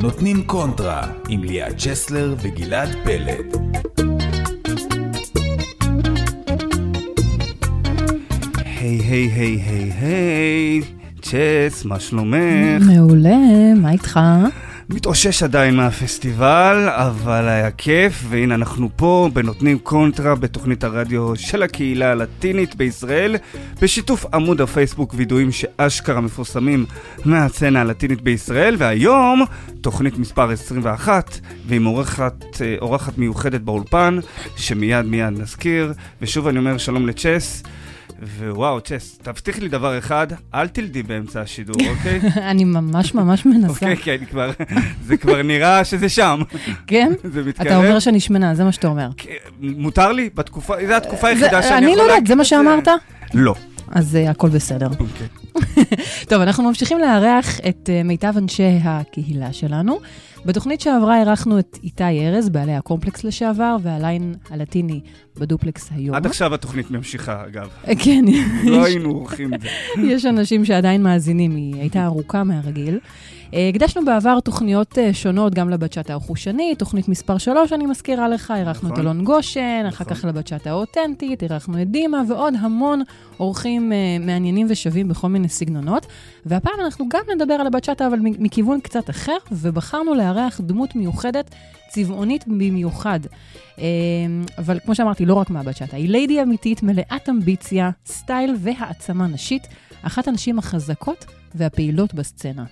נותנים קונטרה עם ליאת צ'סלר וגלעד פלד. היי, היי, היי, היי, היי, צ'ס, מה שלומך? מעולה, מה איתך? מתאושש עדיין מהפסטיבל, אבל היה כיף, והנה אנחנו פה בנותנים קונטרה בתוכנית הרדיו של הקהילה הלטינית בישראל, בשיתוף עמוד הפייסבוק וידועים שאשכרה מפורסמים מהסצנה הלטינית בישראל, והיום תוכנית מספר 21, ועם אורחת, אה, אורחת מיוחדת באולפן, שמיד מיד נזכיר, ושוב אני אומר שלום לצ'ס. ווואו, צ'ס, תבטיחי לי דבר אחד, אל תלדי באמצע השידור, אוקיי? אני ממש ממש מנסה. אוקיי, אני כבר, זה כבר נראה שזה שם. כן? זה מתקרב. אתה אומר שאני שמנה, זה מה שאתה אומר. כן, מותר לי? בתקופה, זו התקופה היחידה שאני אני יכול לא יודעת, זה מה שאמרת? לא. אז אה, הכל בסדר. אוקיי. טוב, אנחנו ממשיכים לארח את אה, מיטב אנשי הקהילה שלנו. בתוכנית שעברה אירחנו את איתי ארז, בעלי הקומפלקס לשעבר, והליין הלטיני בדופלקס היום. עד עכשיו התוכנית ממשיכה, אגב. כן, לא היינו עורכים את זה. יש אנשים שעדיין מאזינים, היא הייתה ארוכה מהרגיל. אה, הקדשנו בעבר תוכניות אה, שונות, גם לבצ'אטה החושנית, תוכנית מספר 3, אני מזכירה לך, אירחנו את נכון. אלון גושן, אחר נכון. כך לבצ'אטה האותנטית, אירחנו את דימה, ועוד המון אורחים אה, מעניינים ושווים בכל מיני סגנונות. והפעם אנחנו גם נדבר על הבצ'אטה, אבל מכיוון קצת אחר, ובחרנו לארח דמות מיוחדת, צבעונית במיוחד. אבל כמו שאמרתי, לא רק מהבצ'אטה, היא ליידי אמיתית, מלאת אמביציה, סטייל והעצמה נשית, אחת הנשים החזקות והפעילות בסצנה.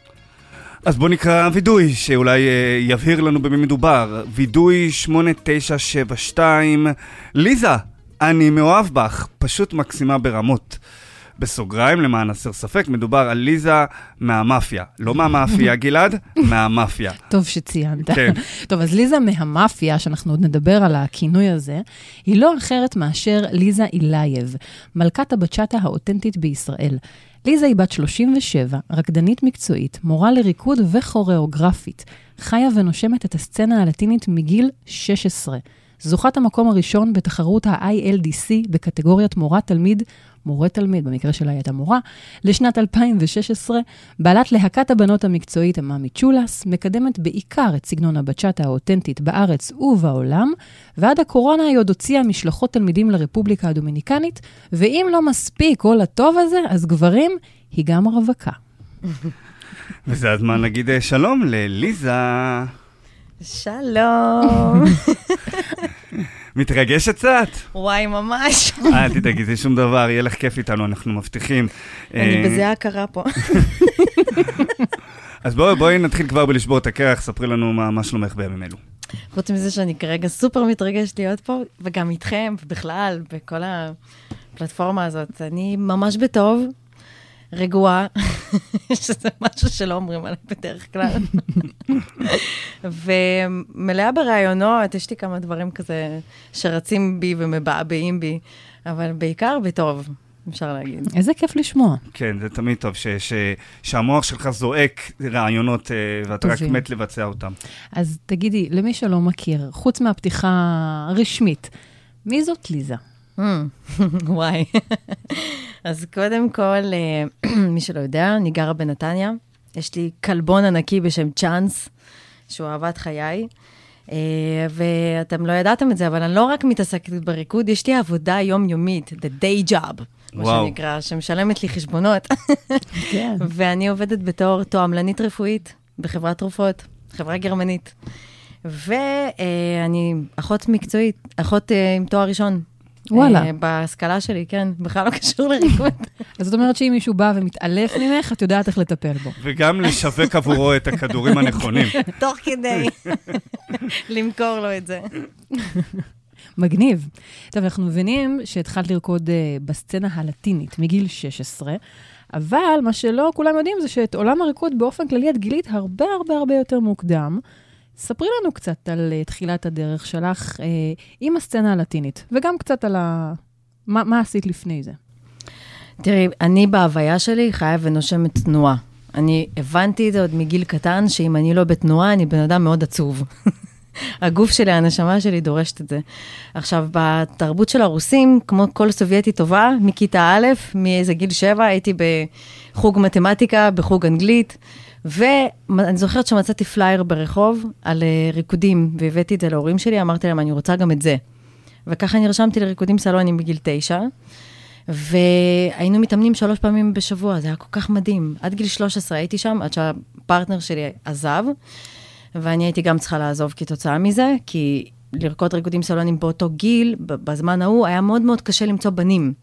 אז בואו נקרא וידוי, שאולי אה, יבהיר לנו במי מדובר. וידוי 8972, ליזה, אני מאוהב בך, פשוט מקסימה ברמות. בסוגריים, למען הסר ספק, מדובר על ליזה מהמאפיה. לא מהמאפיה, גלעד, מהמאפיה. טוב שציינת. כן. טוב, אז ליזה מהמאפיה, שאנחנו עוד נדבר על הכינוי הזה, היא לא אחרת מאשר ליזה אילייב, מלכת הבצ'אטה האותנטית בישראל. ליזה היא בת 37, רקדנית מקצועית, מורה לריקוד וכוריאוגרפית. חיה ונושמת את הסצנה הלטינית מגיל 16. זוכת המקום הראשון בתחרות ה-ILDC בקטגוריית מורה-תלמיד, מורה-תלמיד, במקרה שלה היא הייתה מורה, לשנת 2016, בעלת להקת הבנות המקצועית עממי צ'ולס, מקדמת בעיקר את סגנון הבצ'אטה האותנטית בארץ ובעולם, ועד הקורונה היא עוד הוציאה משלחות תלמידים לרפובליקה הדומיניקנית, ואם לא מספיק כל הטוב הזה, אז גברים, היא גם רווקה. וזה הזמן להגיד אה, שלום לליזה. שלום. מתרגשת קצת? וואי, ממש. אל תדאגי, זה שום דבר, יהיה לך כיף איתנו, אנחנו מבטיחים. אני אה, בזה הכרה פה. אז בואי בואי נתחיל כבר בלשבור את הקרח, ספרי לנו מה מה שלומך בימים אלו. חוץ מזה שאני כרגע סופר מתרגשת להיות פה, וגם איתכם, ובכלל, בכל הפלטפורמה הזאת. אני ממש בטוב, רגועה, שזה משהו שלא אומרים עליי בדרך כלל. ומלאה ברעיונות, יש לי כמה דברים כזה שרצים בי ומבעבעים בי, אבל בעיקר בטוב, אפשר להגיד. איזה כיף לשמוע. כן, זה תמיד טוב ש, ש, שהמוח שלך זועק רעיונות אה, ואתה רק. מת לבצע אותם. אז תגידי, למי שלא מכיר, חוץ מהפתיחה הרשמית, מי זאת ליזה? Mm, וואי. אז קודם כל, אה, מי שלא יודע, אני גרה בנתניה. יש לי כלבון ענקי בשם צ'אנס, שהוא אהבת חיי. אה, ואתם לא ידעתם את זה, אבל אני לא רק מתעסקת בריקוד, יש לי עבודה יומיומית, the day job, מה. שנקרא, שמשלמת לי חשבונות. כן. ואני עובדת בתור תועמלנית רפואית בחברת תרופות, חברה גרמנית. ואני אחות מקצועית, אחות אה, עם תואר ראשון. וואלה. אה, בהשכלה שלי, כן, בכלל לא קשור לריקוד. אז זאת אומרת שאם מישהו בא ומתעלף ממך, את יודעת איך לטפל בו. וגם לשווק עבורו את הכדורים הנכונים. תוך כדי למכור לו את זה. מגניב. טוב, אנחנו מבינים שהתחלת לרקוד uh, בסצנה הלטינית מגיל 16, אבל מה שלא כולם יודעים זה שאת עולם הריקוד באופן כללי את גילית הרבה הרבה הרבה יותר מוקדם. ספרי לנו קצת על uh, תחילת הדרך שלך uh, עם הסצנה הלטינית, וגם קצת על ה... מה, מה עשית לפני זה. תראי, אני בהוויה שלי חיה ונושמת תנועה. אני הבנתי את זה עוד מגיל קטן, שאם אני לא בתנועה, אני בן אדם מאוד עצוב. הגוף שלי, הנשמה שלי דורשת את זה. עכשיו, בתרבות של הרוסים, כמו כל סובייטי טובה, מכיתה א', מאיזה גיל שבע, הייתי בחוג מתמטיקה, בחוג אנגלית, ואני זוכרת שמצאתי פלייר ברחוב על אה, ריקודים, והבאתי את זה להורים שלי, אמרתי להם, אני רוצה גם את זה. וככה נרשמתי לריקודים סלונים בגיל תשע. והיינו מתאמנים שלוש פעמים בשבוע, זה היה כל כך מדהים. עד גיל 13 הייתי שם, עד שהפרטנר שלי עזב, ואני הייתי גם צריכה לעזוב כתוצאה מזה, כי לרקוד ריקודים סלונים באותו גיל, בזמן ההוא, היה מאוד מאוד קשה למצוא בנים.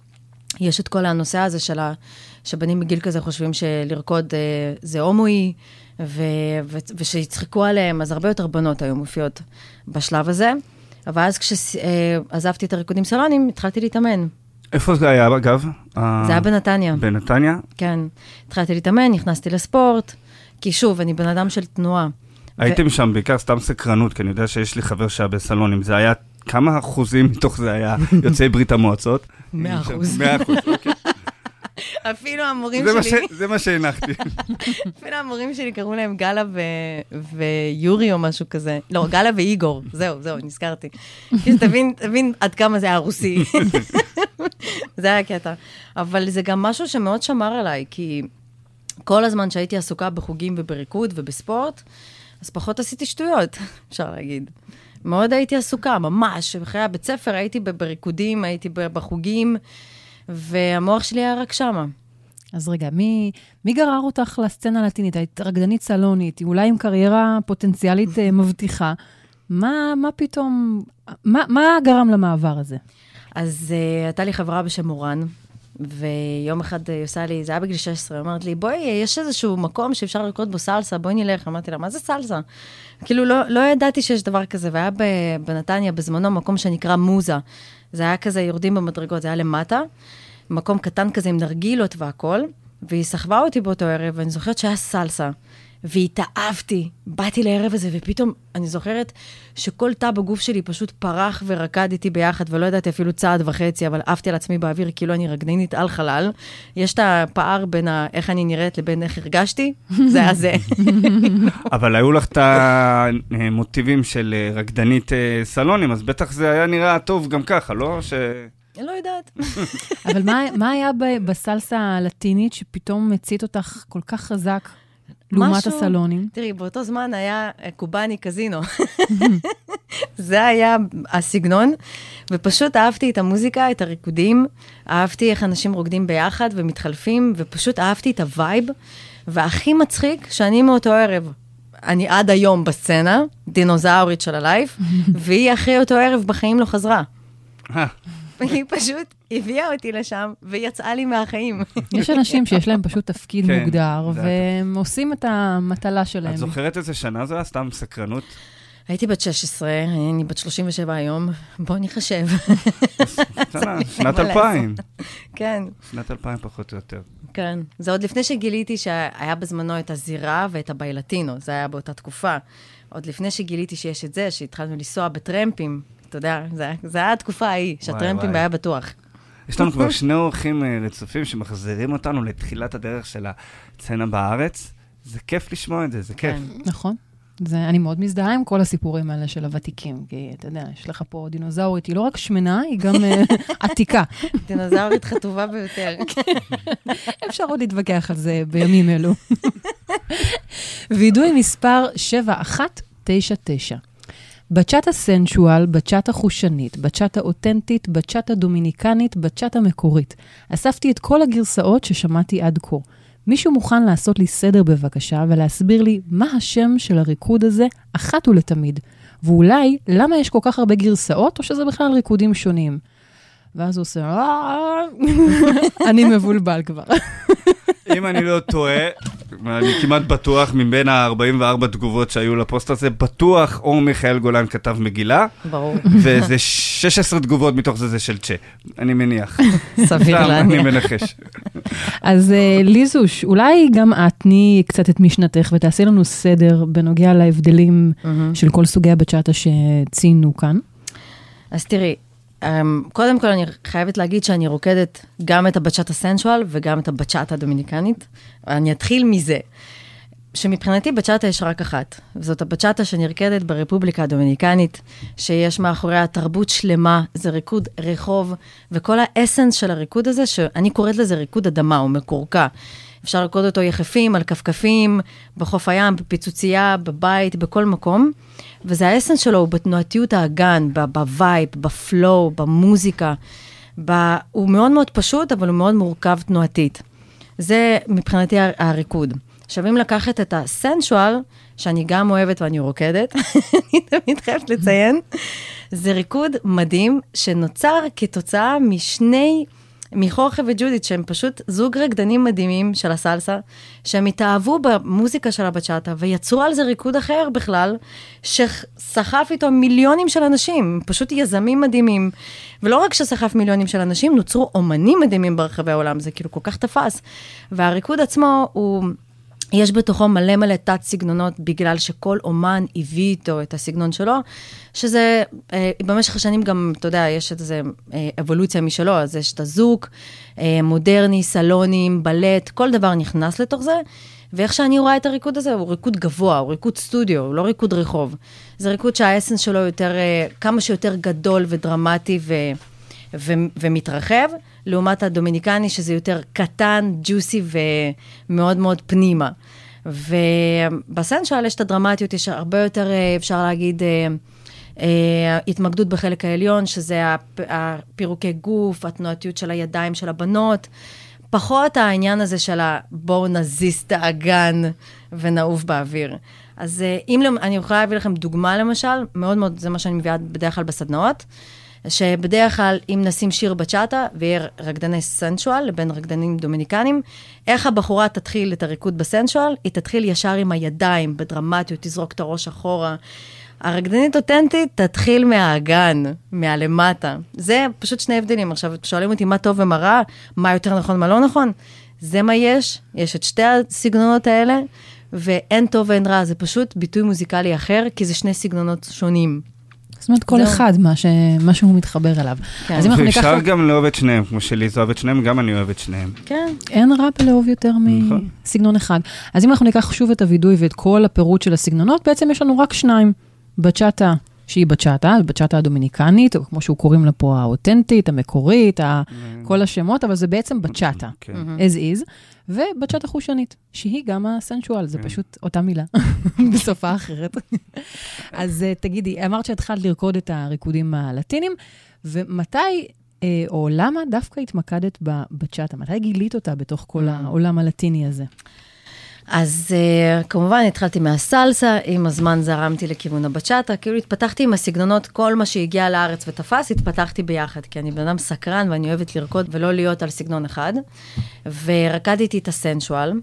יש את כל הנושא הזה של ה... שבנים בגיל כזה חושבים שלרקוד אה, זה הומואי, ו... ו... ושיצחקו עליהם, אז הרבה יותר בנות היו מופיעות בשלב הזה. אבל אז כשעזבתי את הריקודים סלונים, התחלתי להתאמן. איפה זה היה, אגב? זה היה בנתניה. בנתניה? כן. התחלתי להתאמן, נכנסתי לספורט, כי שוב, אני בן אדם של תנועה. הייתם שם בעיקר סתם סקרנות, כי אני יודע שיש לי חבר שהיה בסלונים. זה היה, כמה אחוזים מתוך זה היה יוצאי ברית המועצות? מאה אחוז. מאה אחוז, אוקיי. אפילו המורים זה מה שלי, ש- זה מה שהנחתי. אפילו המורים שלי קראו להם גלה ו... ויורי או משהו כזה. לא, גלה ואיגור, זהו, זהו, נזכרתי. כאילו, תבין, תבין עד כמה זה היה רוסי. זה היה קטע. אבל זה גם משהו שמאוד שמר עליי, כי כל הזמן שהייתי עסוקה בחוגים ובריקוד ובספורט, אז פחות עשיתי שטויות, אפשר להגיד. מאוד הייתי עסוקה, ממש. בחיי הבית ספר הייתי בריקודים, הייתי בחוגים, והמוח שלי היה רק שמה. אז רגע, מי, מי גרר אותך לסצנה הלטינית? היית רקדנית סלונית, אולי עם קריירה פוטנציאלית אה, מבטיחה. מה, מה פתאום, מה, מה גרם למעבר הזה? אז uh, הייתה לי חברה בשם מורן, ויום אחד אה, היא עושה לי, זה היה בגיל 16, היא אומרת לי, בואי, יש איזשהו מקום שאפשר לרקוד בו סלסה, בואי נלך. אמרתי לה, מה זה סלסה? כאילו, לא, לא ידעתי שיש דבר כזה, והיה בנתניה בזמנו מקום שנקרא מוזה. זה היה כזה, יורדים במדרגות, זה היה למטה, מקום קטן כזה עם נרגילות והכול, והיא סחבה אותי באותו ערב, ואני זוכרת שהיה סלסה. והתאהבתי, באתי לערב הזה, ופתאום אני זוכרת שכל תא בגוף שלי פשוט פרח ורקד איתי ביחד, ולא ידעתי אפילו צעד וחצי, אבל עפתי על עצמי באוויר כאילו אני רקדנית על חלל. יש את הפער בין ה- איך אני נראית לבין איך הרגשתי, זה היה זה. אבל היו לך את המוטיבים של אה, רקדנית אה, סלונים, אז בטח זה היה נראה טוב גם ככה, לא? ש... אני לא יודעת. אבל מה, מה היה בסלסה הלטינית שפתאום הצית אותך כל כך חזק לעומת משהו- הסלונים? תראי, באותו זמן היה אה, קובאני קזינו. זה היה הסגנון, ופשוט אהבתי את המוזיקה, את הריקודים, אהבתי איך אנשים רוקדים ביחד ומתחלפים, ופשוט אהבתי את ה vibe. והכי מצחיק, שאני מאותו ערב, אני עד היום בסצנה, דינוזאורית של הלייף, והיא אחרי אותו ערב בחיים לא חזרה. היא פשוט הביאה אותי לשם ויצאה לי מהחיים. יש אנשים שיש להם פשוט תפקיד כן, מוגדר, זה והם עושים את המטלה שלהם. את זוכרת איזה שנה זה היה? סתם סקרנות? הייתי בת 16, אני בת 37 היום, בואו נחשב. שנת מה לעשות? 2000. כן, שנת 2000 פחות או יותר. כן. זה עוד לפני שגיליתי שהיה בזמנו את הזירה ואת הביילטינו, זה היה באותה תקופה. עוד לפני שגיליתי שיש את זה, שהתחלנו לנסוע בטרמפים, אתה יודע, זה, זה היה התקופה ההיא, שהטרמפים. היה בטוח. יש לנו כבר שני אורחים אה, רצופים שמחזירים אותנו לתחילת הדרך של הסצנה בארץ. זה כיף לשמוע את זה, זה כיף. כן. נכון. זה, אני מאוד מזדהה עם כל הסיפורים האלה של הוותיקים, כי אתה יודע, יש לך פה דינוזאורית, היא לא רק שמנה, היא גם אה, עתיקה. דינוזאורית חטובה ביותר. אפשר עוד להתווכח על זה בימים אלו. וידוי מספר 7199. בצ'אטה סנשואל, בצ'אטה חושנית, בצ'אטה אותנטית, בצ'אטה דומיניקנית, בצ'אטה מקורית. אספתי את כל הגרסאות ששמעתי עד כה. מישהו מוכן לעשות לי סדר בבקשה ולהסביר לי מה השם של הריקוד הזה אחת ולתמיד, ואולי למה יש כל כך הרבה גרסאות, או שזה בכלל ריקודים שונים. ואז הוא עושה, "אה", אני מבולבל כבר. אם אני לא טועה, אני כמעט בטוח, מבין ה-44 תגובות שהיו לפוסט הזה, בטוח אור מיכאל גולן כתב מגילה, ברור, וזה 16 תגובות מתוך זה זה של צ'ה, אני מניח. סביר סתם, אני להניח. מנחש. אז אה, ליזוש, אולי גם את תני קצת את משנתך ותעשי לנו סדר בנוגע להבדלים. של כל סוגי הבצ'אטה שציינו כאן. אז תראי, קודם כל אני חייבת להגיד שאני רוקדת גם את הבצ'אטה סנשואל וגם את הבצ'אטה הדומיניקנית. אני אתחיל מזה. שמבחינתי בצ'אטה יש רק אחת, וזאת הבצ'אטה שנרקדת ברפובליקה הדומיניקנית, שיש מאחוריה תרבות שלמה, זה ריקוד רחוב, וכל האסנס של הריקוד הזה, שאני קוראת לזה ריקוד אדמה, הוא מקורקע. אפשר לרקוד אותו יחפים, על כפכפים, בחוף הים, בפיצוצייה, בבית, בכל מקום. וזה ה essence שלו, הוא בתנועתיות האגן, ב vibe, ב flow, במוזיקה. ב... הוא מאוד מאוד פשוט, אבל הוא מאוד מורכב תנועתית. זה מבחינתי הריקוד. עכשיו, אם לקחת את ה sensual, שאני גם אוהבת ואני רוקדת, אני תמיד חייבת לציין, זה ריקוד מדהים שנוצר כתוצאה משני... מקורקה וג'ודית, שהם פשוט זוג רקדנים מדהימים של הסלסה, שהם התאהבו במוזיקה של הבצ'אטה, ויצרו על זה ריקוד אחר בכלל, שסחף איתו מיליונים של אנשים, פשוט יזמים מדהימים. ולא רק שסחף מיליונים של אנשים, נוצרו אומנים מדהימים ברחבי העולם, זה כאילו כל כך תפס. והריקוד עצמו הוא... יש בתוכו מלא מלא תת-סגנונות, בגלל שכל אומן הביא איתו את הסגנון שלו, שזה, אה, במשך השנים גם, אתה יודע, יש איזו אה, אבולוציה משלו, אז יש את הזוק, אה, מודרני, סלונים, בלט, כל דבר נכנס לתוך זה, ואיך שאני רואה את הריקוד הזה, הוא ריקוד גבוה, הוא ריקוד סטודיו, הוא לא ריקוד רחוב. זה ריקוד שהאסנס שלו יותר, אה, כמה שיותר גדול ודרמטי ו, ו, ומתרחב. לעומת הדומיניקני, שזה יותר קטן, ג'וסי ומאוד מאוד פנימה. ובסנשואל יש את הדרמטיות, יש הרבה יותר, אה, אפשר להגיד, אה, אה, התמקדות בחלק העליון, שזה הפירוקי גוף, התנועתיות של הידיים של הבנות. פחות העניין הזה של בואו נזיז את האגן ונעוף באוויר. אז אם אני יכולה להביא לכם דוגמה למשל, מאוד מאוד, זה מה שאני מביאה בדרך כלל בסדנאות. שבדרך כלל, אם נשים שיר בצ'אטה, ויהיה רקדני סנשואל לבין רקדנים דומיניקנים, איך הבחורה תתחיל את הריקוד בסנשואל? היא תתחיל ישר עם הידיים, בדרמטיות, תזרוק את הראש אחורה. הרקדנית אותנטית תתחיל מהאגן, מהלמטה. זה פשוט שני הבדלים. עכשיו, שואלים אותי מה טוב ומה רע, מה יותר נכון, מה לא נכון. זה מה יש, יש את שתי הסגנונות האלה, ואין טוב ואין רע, זה פשוט ביטוי מוזיקלי אחר, כי זה שני סגנונות שונים. זאת אומרת, כל אחד, מה, ש... מה שהוא מתחבר אליו. כן. אז אם אנחנו ניקח... ואפשר גם לאהוב את שניהם, כמו שליזה אוהב את שניהם, גם אני אוהב את שניהם. כן. אין רע בלאהוב יותר נכון. מסגנון אחד. אז אם אנחנו ניקח שוב את הווידוי ואת כל הפירוט של הסגנונות, בעצם יש לנו רק שניים. בצ'אטה, שהיא בצ'אטה, בצ'אטה הדומיניקנית, או כמו שהוא קוראים לה פה, האותנטית, המקורית, ה... Mm. כל השמות, אבל זה בעצם בצ'אטה, כן. as is. ובצ'אט החושנית, שהיא גם הסנשואל, זה כן. פשוט אותה מילה, בשפה אחרת. אז uh, תגידי, אמרת שהתחלת לרקוד את הריקודים הלטינים, ומתי, uh, או למה דווקא התמקדת בצ'אטה? מתי גילית אותה בתוך כל mm. העולם הלטיני הזה? אז uh, כמובן התחלתי מהסלסה, עם הזמן זרמתי לכיוון הבצ'אטה, כאילו התפתחתי עם הסגנונות, כל מה שהגיע לארץ ותפס, התפתחתי ביחד, כי אני בן אדם סקרן ואני אוהבת לרקוד ולא להיות על סגנון אחד. ורקדתי את הסנשואל,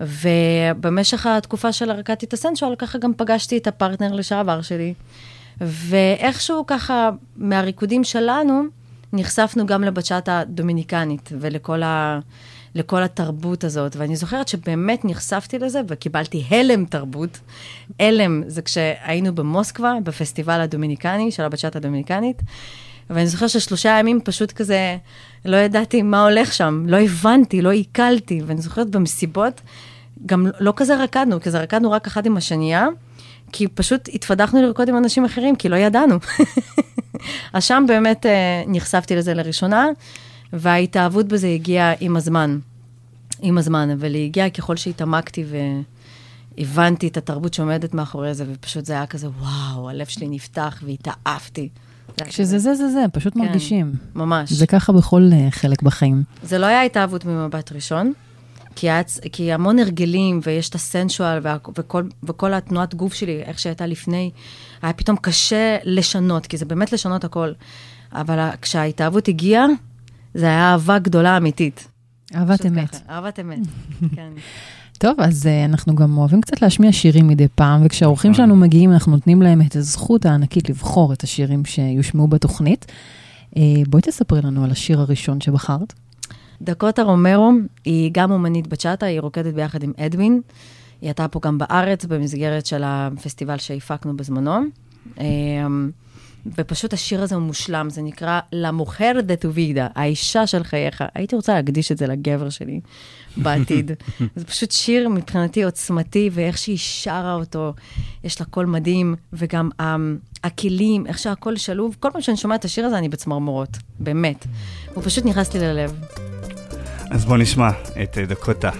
ובמשך התקופה של רקדתי את הסנשואל, ככה גם פגשתי את הפרטנר לשעבר שלי. ואיכשהו ככה, מהריקודים שלנו, נחשפנו גם לבצ'אטה הדומיניקנית ולכל ה... לכל התרבות הזאת. ואני זוכרת שבאמת נחשפתי לזה וקיבלתי הלם תרבות. הלם זה כשהיינו במוסקבה, בפסטיבל הדומיניקני, של הבצ'אט הדומיניקנית, ואני זוכרת ששלושה ימים פשוט כזה, לא ידעתי מה הולך שם, לא הבנתי, לא עיכלתי, ואני זוכרת במסיבות, גם לא כזה רקדנו, כזה רקדנו רק אחת עם השנייה, כי פשוט התפדחנו לרקוד עם אנשים אחרים, כי לא ידענו. אז שם באמת אה, נחשפתי לזה לראשונה. וההתאהבות בזה הגיעה עם הזמן. עם הזמן, אבל היא הגיעה ככל שהתעמקתי והבנתי את התרבות שעומדת מאחורי זה, ופשוט זה היה כזה, וואו, הלב שלי נפתח והתאהבתי. כשזה זה זה זה, פשוט כן, מרגישים. ממש. זה ככה בכל uh, חלק בחיים. זה לא היה התאהבות ממבט ראשון, כי, היה, כי המון הרגלים, ויש את הסנשואל, וכל, וכל התנועת גוף שלי, איך שהייתה לפני, היה פתאום קשה לשנות, כי זה באמת לשנות הכל. אבל כשההתאהבות הגיעה, זה היה אהבה גדולה אמיתית. אהבת אמת. אהבת אמת, כן. טוב, אז uh, אנחנו גם אוהבים קצת להשמיע שירים מדי פעם, וכשהאורחים נכון. שלנו מגיעים, אנחנו נותנים להם את הזכות הענקית לבחור את השירים שיושמעו בתוכנית. Uh, בואי תספרי לנו על השיר הראשון שבחרת. דקוטה רומרו היא גם אומנית בצ'אטה, היא רוקדת ביחד עם אדווין. היא הייתה פה גם בארץ במסגרת של הפסטיבל שהפקנו בזמנו. Uh, ופשוט השיר הזה הוא מושלם, זה נקרא La Mujer de tu vida, האישה של חייך. הייתי רוצה להקדיש את זה לגבר שלי בעתיד. זה פשוט שיר מבחינתי עוצמתי, ואיך שהיא שרה אותו, יש לה קול מדהים, וגם um, הכלים, איך שהקול שלוב. כל פעם שאני שומעת את השיר הזה, אני בצמרמורות, באמת. הוא פשוט נכנס לי ללב. אז בוא נשמע את אה, דקוטה.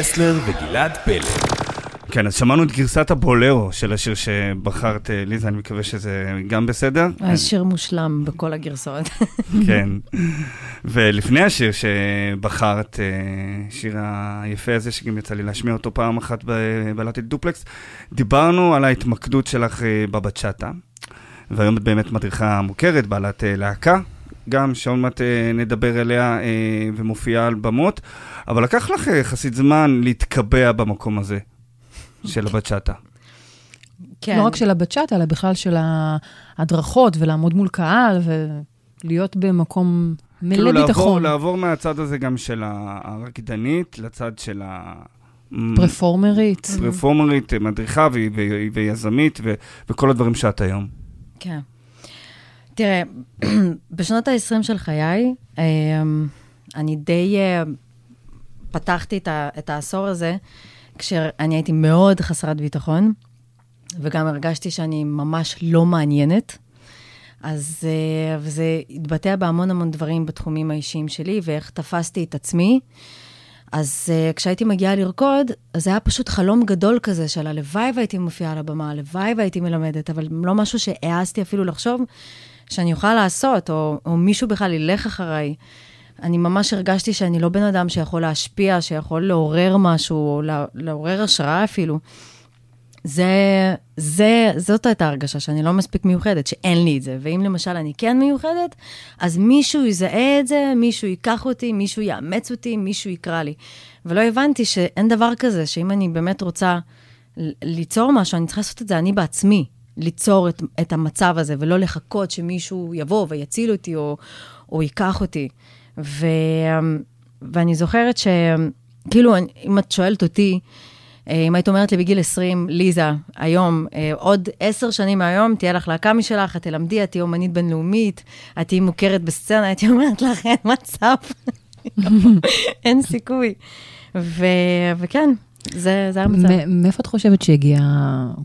צ'סלר וגלעד פלד. כן, אז שמענו את גרסת הבולרו של השיר שבחרת, אה, ליזה, אני מקווה שזה גם בסדר. השיר מושלם בכל הגרסאות. כן. ולפני השיר שבחרת, אה, שיר היפה הזה, שגם יצא לי להשמיע אותו פעם אחת בלטית דופלקס, דיברנו על ההתמקדות שלך אה, בבצ'אטה, והיום את באמת מדריכה מוכרת, בעלת להקה, גם שעוד מעט נדבר עליה ומופיעה על במות, אבל לקח לך יחסית זמן להתקבע במקום הזה. של הבצ'אטה. כן. לא רק של הבצ'אט, אלא בכלל של ההדרכות, ולעמוד מול קהל, ולהיות במקום מלא כאילו ביטחון. לעבור, לעבור מהצד הזה גם של הרקדנית לצד של ה... פרפורמרית. פרפורמרית, מדריכה ו- ו- ויזמית, ו- וכל הדברים שאת היום. כן. תראה, בשנות ה-20 של חיי, אמ, אני די אה, פתחתי את, העשור הזה, כשאני הייתי מאוד חסרת ביטחון, וגם הרגשתי שאני ממש לא מעניינת. אז, אה, וזה התבטא בהמון המון דברים בתחומים האישיים שלי, ואיך תפסתי את עצמי. אז uh, כשהייתי מגיעה לרקוד, אז זה היה פשוט חלום גדול כזה של הלוואי והייתי מופיעה על הבמה, הלוואי והייתי מלמדת, אבל לא משהו שהעזתי אפילו לחשוב שאני אוכל לעשות, או, או מישהו בכלל ילך אחריי. אני ממש הרגשתי שאני לא בן אדם שיכול להשפיע, שיכול לעורר משהו, או לעורר השראה אפילו. זה, זה, זאת הייתה הרגשה שאני לא מספיק מיוחדת, שאין לי את זה. ואם למשל אני כן מיוחדת, אז מישהו יזהה את זה, מישהו ייקח אותי, מישהו יאמץ אותי, מישהו יקרא לי. ולא הבנתי שאין דבר כזה, שאם אני באמת רוצה ליצור משהו, אני צריכה לעשות את זה אני בעצמי, ליצור את, את המצב הזה, ולא לחכות שמישהו יבוא ויציל אותי או, או ייקח אותי. ו, ואני זוכרת שכאילו, אם את שואלת אותי, אה, אם היית אומרת לי בגיל 20, ליזה, היום, אה, עוד עשר שנים מהיום, תהיה לך להקה משלך, את תלמדי, את תהיי אומנית בינלאומית, את תהיי מוכרת בסצנה, הייתי אומרת לך, אין מצב, אין סיכוי. ו- וכן, זה, זה המצב. מאיפה את חושבת שהגיע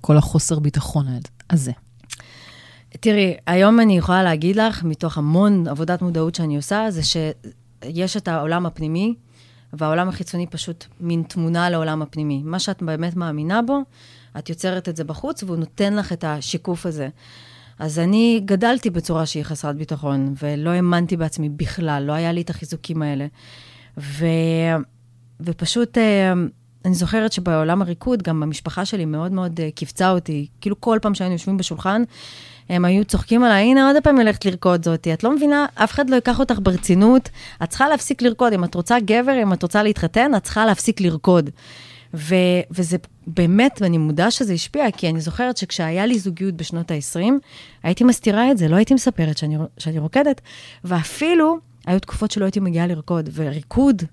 כל החוסר ביטחון הזה? תראי, היום אני יכולה להגיד לך, מתוך המון עבודת מודעות שאני עושה, זה שיש את העולם הפנימי, והעולם החיצוני פשוט מין תמונה לעולם הפנימי. מה שאת באמת מאמינה בו, את יוצרת את זה בחוץ, והוא נותן לך את השיקוף הזה. אז אני גדלתי בצורה שהיא חסרת ביטחון, ולא האמנתי בעצמי בכלל, לא היה לי את החיזוקים האלה. ו... ופשוט, אה, אני זוכרת שבעולם הריקוד, גם המשפחה שלי מאוד מאוד אה, קיפצה אותי. כאילו כל פעם שהיינו יושבים בשולחן, הם היו צוחקים עליי, הנה עוד פעם הולכת לרקוד זאתי, את לא מבינה, אף אחד לא ייקח אותך ברצינות, את צריכה להפסיק לרקוד, אם את רוצה גבר, אם את רוצה להתחתן, את צריכה להפסיק לרקוד. ו- וזה באמת, ואני מודה שזה השפיע, כי אני זוכרת שכשהיה לי זוגיות בשנות ה-20, הייתי מסתירה את זה, לא הייתי מספרת שאני, שאני רוקדת, ואפילו היו תקופות שלא הייתי מגיעה לרקוד, וריקוד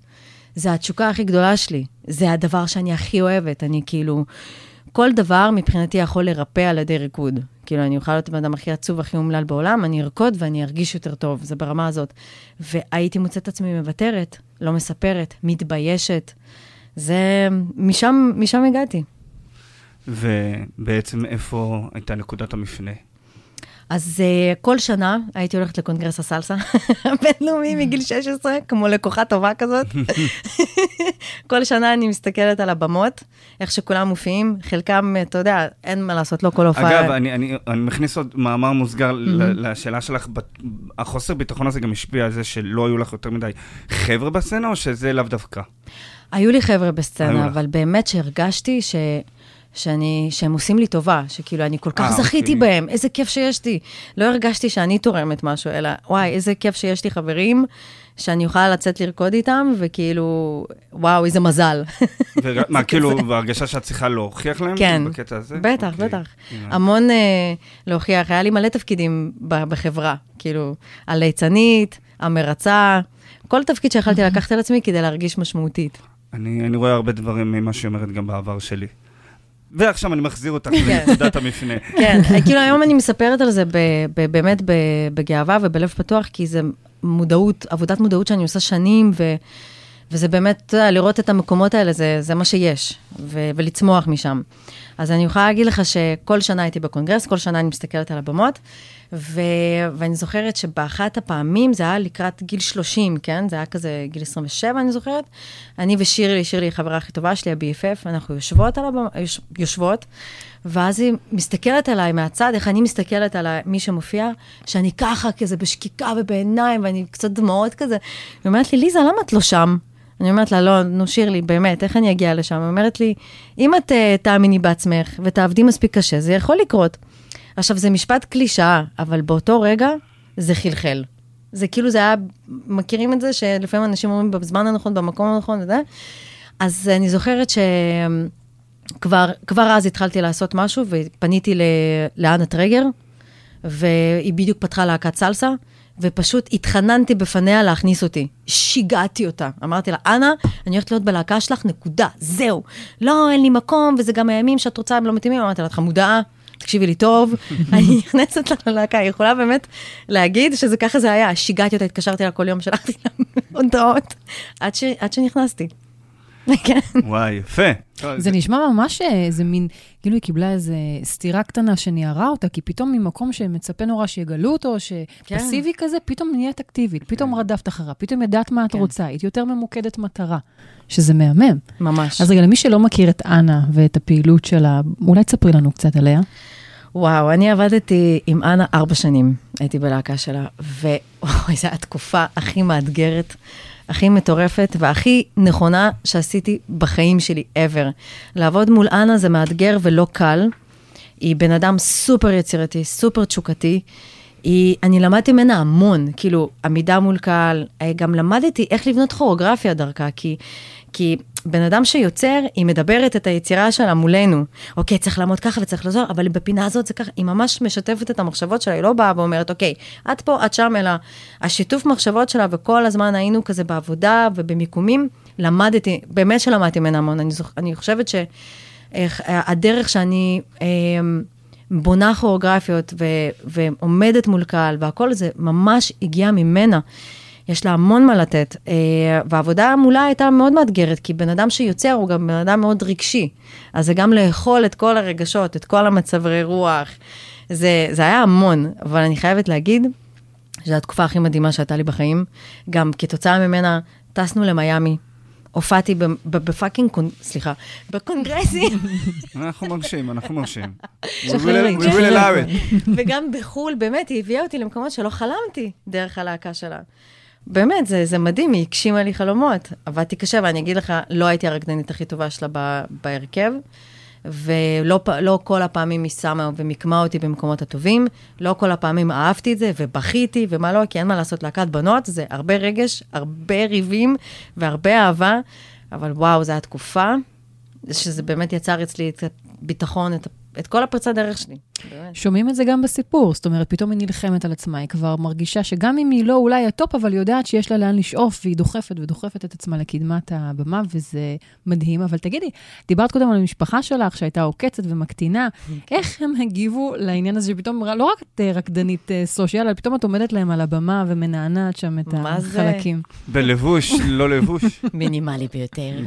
זה התשוקה הכי גדולה שלי, זה הדבר שאני הכי אוהבת, אני כאילו... כל דבר מבחינתי יכול לרפא על ידי ריקוד. כאילו, אני אוכל להיות הבן אדם הכי עצוב, הכי אומלל בעולם, אני ארקוד ואני ארגיש יותר טוב, זה ברמה הזאת. והייתי מוצאת עצמי מוותרת, לא מספרת, מתביישת. זה, משם, משם הגעתי. ובעצם איפה הייתה נקודת המפנה? אז uh, כל שנה הייתי הולכת לקונגרס הסלסה הבינלאומי מגיל 16, כמו לקוחה טובה כזאת. כל שנה אני מסתכלת על הבמות, איך שכולם מופיעים, חלקם, אתה יודע, אין מה לעשות, לא כל הופעה. אגב, אני, אני, אני מכניס עוד מאמר מוסגר לשאלה שלך, החוסר ביטחון הזה גם השפיע על זה שלא היו לך יותר מדי חבר'ה בסצנה, או שזה לאו דווקא? היו לי חבר'ה בסצנה, אבל באמת שהרגשתי ש... שאני, שהם עושים לי טובה, שכאילו אני כל כך 아, אה, זכיתי אוקיי. בהם, איזה כיף שיש לי. לא הרגשתי שאני תורמת משהו, אלא וואי, איזה כיף שיש לי חברים, שאני יכולה לצאת לרקוד איתם, וכאילו, וואו, איזה מזל. מה, כאילו, בהרגשה שאת צריכה להוכיח להם? כן, בקטע הזה? בטח. אוקיי. בטח. Yeah. המון uh, להוכיח, היה לי מלא תפקידים בחברה, כאילו, הליצנית, המרצה, כל תפקיד שיכולתי לקחת על עצמי כדי להרגיש משמעותית. אני, אני רואה הרבה דברים ממה שהיא אומרת גם בעבר שלי. ועכשיו אני מחזיר אותך כן. לנקודת המפנה. כן, כאילו היום אני מספרת על זה באמת בגאווה ובלב פתוח, כי זה מודעות, עבודת מודעות שאני עושה שנים, ו, וזה באמת, לראות את המקומות האלה, זה, זה מה שיש, ו, ולצמוח משם. אז אני יכולה להגיד לך שכל שנה הייתי בקונגרס, כל שנה אני מסתכלת על הבמות, ו... ואני זוכרת שבאחת הפעמים, זה היה לקראת גיל 30, כן? זה היה כזה גיל 27, אני זוכרת. אני ושירלי, שירלי היא החברה הכי טובה שלי, ה-BFF, אנחנו יושבות על הבמה, יוש... יושבות, ואז היא מסתכלת עליי מהצד, איך אני מסתכלת על מי שמופיע, שאני ככה, כזה בשקיקה ובעיניים, ואני קצת דמעות כזה. היא אומרת לי, ליזה, למה את לא שם? אני אומרת לה, לא, נו שירלי, באמת, איך אני אגיע לשם? היא אומרת לי, אם את uh, תאמיני בעצמך ותעבדי מספיק קשה, זה יכול לקרות. עכשיו, זה משפט קלישאה, אבל באותו רגע זה חלחל. זה כאילו, זה היה, מכירים את זה שלפעמים אנשים אומרים בזמן הנכון, במקום הנכון, וזה? אז אני זוכרת ש... כבר, כבר אז התחלתי לעשות משהו, ופניתי לאנה טרגר, והיא בדיוק פתחה להקת סלסה, ופשוט התחננתי בפניה להכניס אותי. שיגעתי אותה. אמרתי לה, אנה, אני הולכת להיות בלהקה שלך, נקודה, זהו. לא, אין לי מקום, וזה גם הימים שאת רוצה, הם לא מתאימים. אמרתי לה, את חמודה, תקשיבי לי טוב, אני נכנסת ללהקה, היא יכולה באמת להגיד שזה ככה זה היה. שיגעתי אותה, התקשרתי לה כל יום, שלחתי לה הודעות, עד, ש... עד שנכנסתי. כן. וואי, יפה. זה נשמע ממש איזה מין, כאילו היא קיבלה איזה סתירה קטנה שניערה אותה, כי פתאום ממקום שמצפה נורא שיגלו אותו, שפסיבי כזה, פתאום נהיית אקטיבית, פתאום רדפת אחריו, פתאום ידעת מה את כן. רוצה, היית יותר ממוקדת מטרה, שזה מהמם. ממש. אז רגע, למי שלא מכיר את אנה ואת הפעילות שלה, אולי תספרי לנו קצת עליה. וואו, אני עבדתי עם אנה ארבע שנים, הייתי בלהקה שלה, ווואי, זו הייתה התקופה הכי מאתגרת, הכי מטורפת והכי נכונה שעשיתי בחיים שלי ever. לעבוד מול אנה זה מאתגר ולא קל. היא בן אדם סופר יצירתי, סופר תשוקתי. היא, אני למדתי ממנה המון, כאילו, עמידה מול קהל, אה, גם למדתי איך לבנות כוריאוגרפיה דרכה, כי, כי בן אדם שיוצר, היא מדברת את היצירה שלה מולנו. אוקיי, צריך לעמוד ככה וצריך לעזור, אבל בפינה הזאת זה ככה, היא ממש משתפת את המחשבות שלה, היא לא באה ואומרת, אוקיי, את פה, את שם, אלא השיתוף מחשבות שלה, וכל הזמן היינו כזה בעבודה ובמיקומים, למדתי, באמת שלמדתי ממנה המון. אני, זוכ, אני חושבת ש... איך, הדרך שאני אה, בונה כוריאוגרפיות ועומדת מול קהל והכל זה ממש הגיע ממנה. יש לה המון מה לתת, אה, והעבודה מולה הייתה מאוד מאתגרת, כי בן אדם שיוצר הוא גם בן אדם מאוד רגשי. אז זה גם לאכול את כל הרגשות, את כל המצבי רוח. זה, זה היה המון, אבל אני חייבת להגיד שזו התקופה הכי מדהימה שהייתה לי בחיים. גם כתוצאה ממנה טסנו למיאמי, הופעתי בפאקינג, סליחה, בקונגרסים, אנחנו מרשים, אנחנו מרשים. שחררי. וגם בחו"ל, באמת, היא הביאה אותי למקומות שלא חלמתי דרך הלהקה שלה. באמת, זה, זה מדהים, היא הגשימה לי חלומות. עבדתי קשה, ואני אגיד לך, לא הייתי הרקדנית הכי טובה שלה ב- בהרכב, ולא לא כל הפעמים היא שמה ומיקמה אותי במקומות הטובים, לא כל הפעמים אהבתי את זה, ובכיתי, ומה לא, כי אין מה לעשות להקת בנות, זה הרבה רגש, הרבה ריבים והרבה אהבה, אבל וואו, זו הייתה תקופה שזה באמת יצר אצלי את הביטחון, את, את כל הפריצת דרך שלי. באמת. שומעים את זה גם בסיפור, זאת אומרת, פתאום היא נלחמת על עצמה, היא כבר מרגישה שגם אם היא לא אולי ה top, אבל היא יודעת שיש לה לאן לשאוף, והיא דוחפת ודוחפת את עצמה לקדמת הבמה, וזה מדהים. אבל תגידי, דיברת קודם על המשפחה שלך, שהייתה עוקצת ומקטינה, איך הם הגיבו לעניין הזה שפתאום, לא רק את אה, רקדנית אה, social, אלא פתאום את עומדת להם על הבמה ומנענעת שם את מה זה? החלקים. בלבוש, לא לבוש. מינימלי ביותר.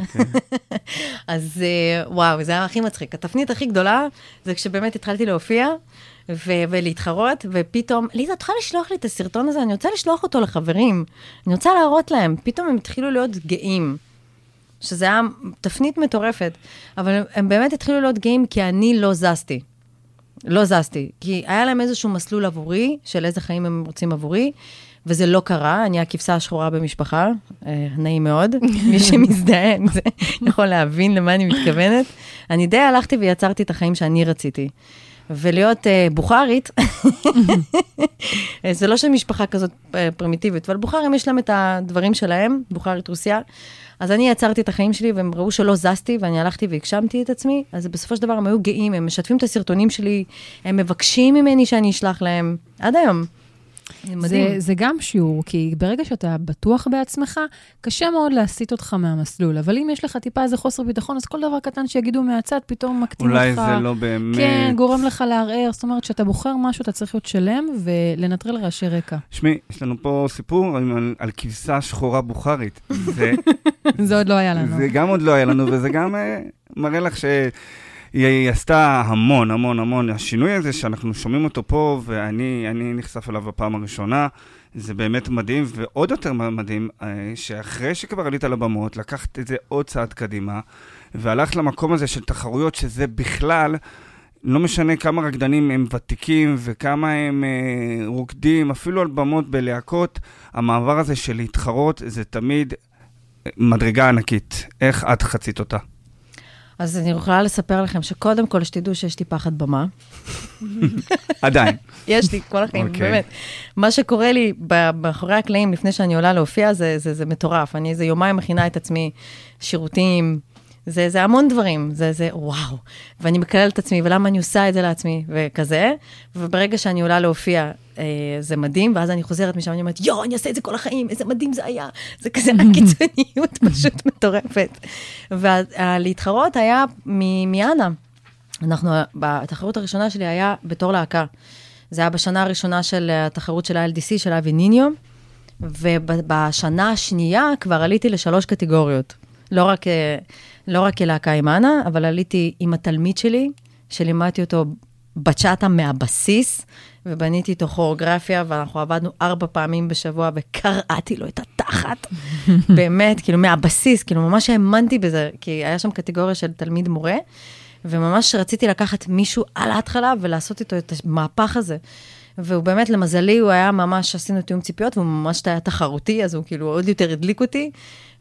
אז אה, וואו, זה היה הכי מצחיק. התפנית הכי גדולה זה כשבאמת התחלתי להופיע ו- ולהתחרות, ופתאום, ליזה, את יכולה לשלוח לי את הסרטון הזה? אני רוצה לשלוח אותו לחברים. אני רוצה להראות להם. פתאום הם התחילו להיות גאים. שזה היה תפנית מטורפת, אבל הם, באמת התחילו להיות גאים כי אני לא זזתי. לא זזתי, כי היה להם איזשהו מסלול עבורי, של איזה חיים הם רוצים עבורי, וזה לא קרה, אני הכבשה השחורה במשפחה, אה, נעים מאוד, מי שמזדהה עם זה יכול להבין למה אני מתכוונת. אני די הלכתי ויצרתי את החיים שאני רציתי. ולהיות אה, בוכרית, זה לא של משפחה כזאת אה, פרימיטיבית, אבל בוכרים יש להם את הדברים שלהם, בוכרית רוסיה. אז אני יצרתי את החיים שלי, והם ראו שלא זזתי, ואני הלכתי והגשמתי את עצמי, אז בסופו של דבר הם היו גאים, הם משתפים את הסרטונים שלי, הם מבקשים ממני שאני אשלח להם, עד היום. זה. זה, גם שיעור, כי ברגע שאתה בטוח בעצמך, קשה מאוד להסיט אותך מהמסלול. אבל אם יש לך טיפה איזה חוסר ביטחון, אז כל דבר קטן שיגידו מהצד, פתאום מקטין אותך. אולי זה לא באמת... כן, גורם לך לערער. זאת אומרת, כשאתה בוחר משהו, אתה צריך להיות שלם ולנטרל רעשי רקע. שמעי, יש לנו פה סיפור על, על כבשה שחורה בוכרית. זה, זה עוד לא היה לנו. זה גם עוד לא היה לנו, וזה גם אה, מראה לך ש... היא, היא עשתה המון, המון, המון. השינוי הזה שאנחנו שומעים אותו פה, ואני אני נחשף אליו בפעם הראשונה, זה באמת מדהים, ועוד יותר מדהים, אה, שאחרי שכבר עלית לבמות, לקחת את זה עוד צעד קדימה, והלכת למקום הזה של תחרויות, שזה בכלל... לא משנה כמה רקדנים הם ותיקים וכמה הם אה, רוקדים, אפילו על במות בלהקות, המעבר הזה של להתחרות זה תמיד מדרגה ענקית. איך את חצית אותה? אז אני יכולה לספר לכם שקודם כל, שתדעו שיש לי פחד במה. עדיין. יש לי כל החיים, אוקיי. okay. באמת. מה שקורה לי מאחורי הקלעים לפני שאני עולה להופיע, זה, זה, זה מטורף. אני איזה יומיים מכינה את עצמי, שירותים, זה, זה המון דברים, זה, זה וואו. ואני מקללת את עצמי, ולמה אני עושה את זה לעצמי, וכזה. וברגע שאני עולה להופיע, אה, זה מדהים, ואז אני חוזרת משם, אני אומרת, יואו, אני אעשה את זה כל החיים, איזה מדהים זה היה. זה כזה הקיצוניות פשוט מטורפת. ולהתחרות היה מאנה. אנחנו, בתחרות הראשונה שלי היה בתור להקה. זה היה בשנה הראשונה של התחרות של ה-LDC, של אבי ניניו, ובשנה השנייה כבר עליתי לשלוש קטגוריות. לא רק, לא רק כלהקה עם אנה, אבל עליתי עם התלמיד שלי, שלימדתי אותו בצ'אטה מהבסיס, ובניתי איתו כוריאוגרפיה, ואנחנו עבדנו ארבע פעמים בשבוע, וקרעתי לו את התחת. באמת, כאילו, מהבסיס, כאילו, ממש האמנתי בזה, כי היה שם קטגוריה של תלמיד מורה, וממש רציתי לקחת מישהו על ההתחלה ולעשות איתו את המהפך הזה. והוא באמת, למזלי, הוא היה ממש, עשינו תיאום ציפיות, והוא ממש היה תחרותי, אז הוא כאילו עוד יותר הדליק אותי,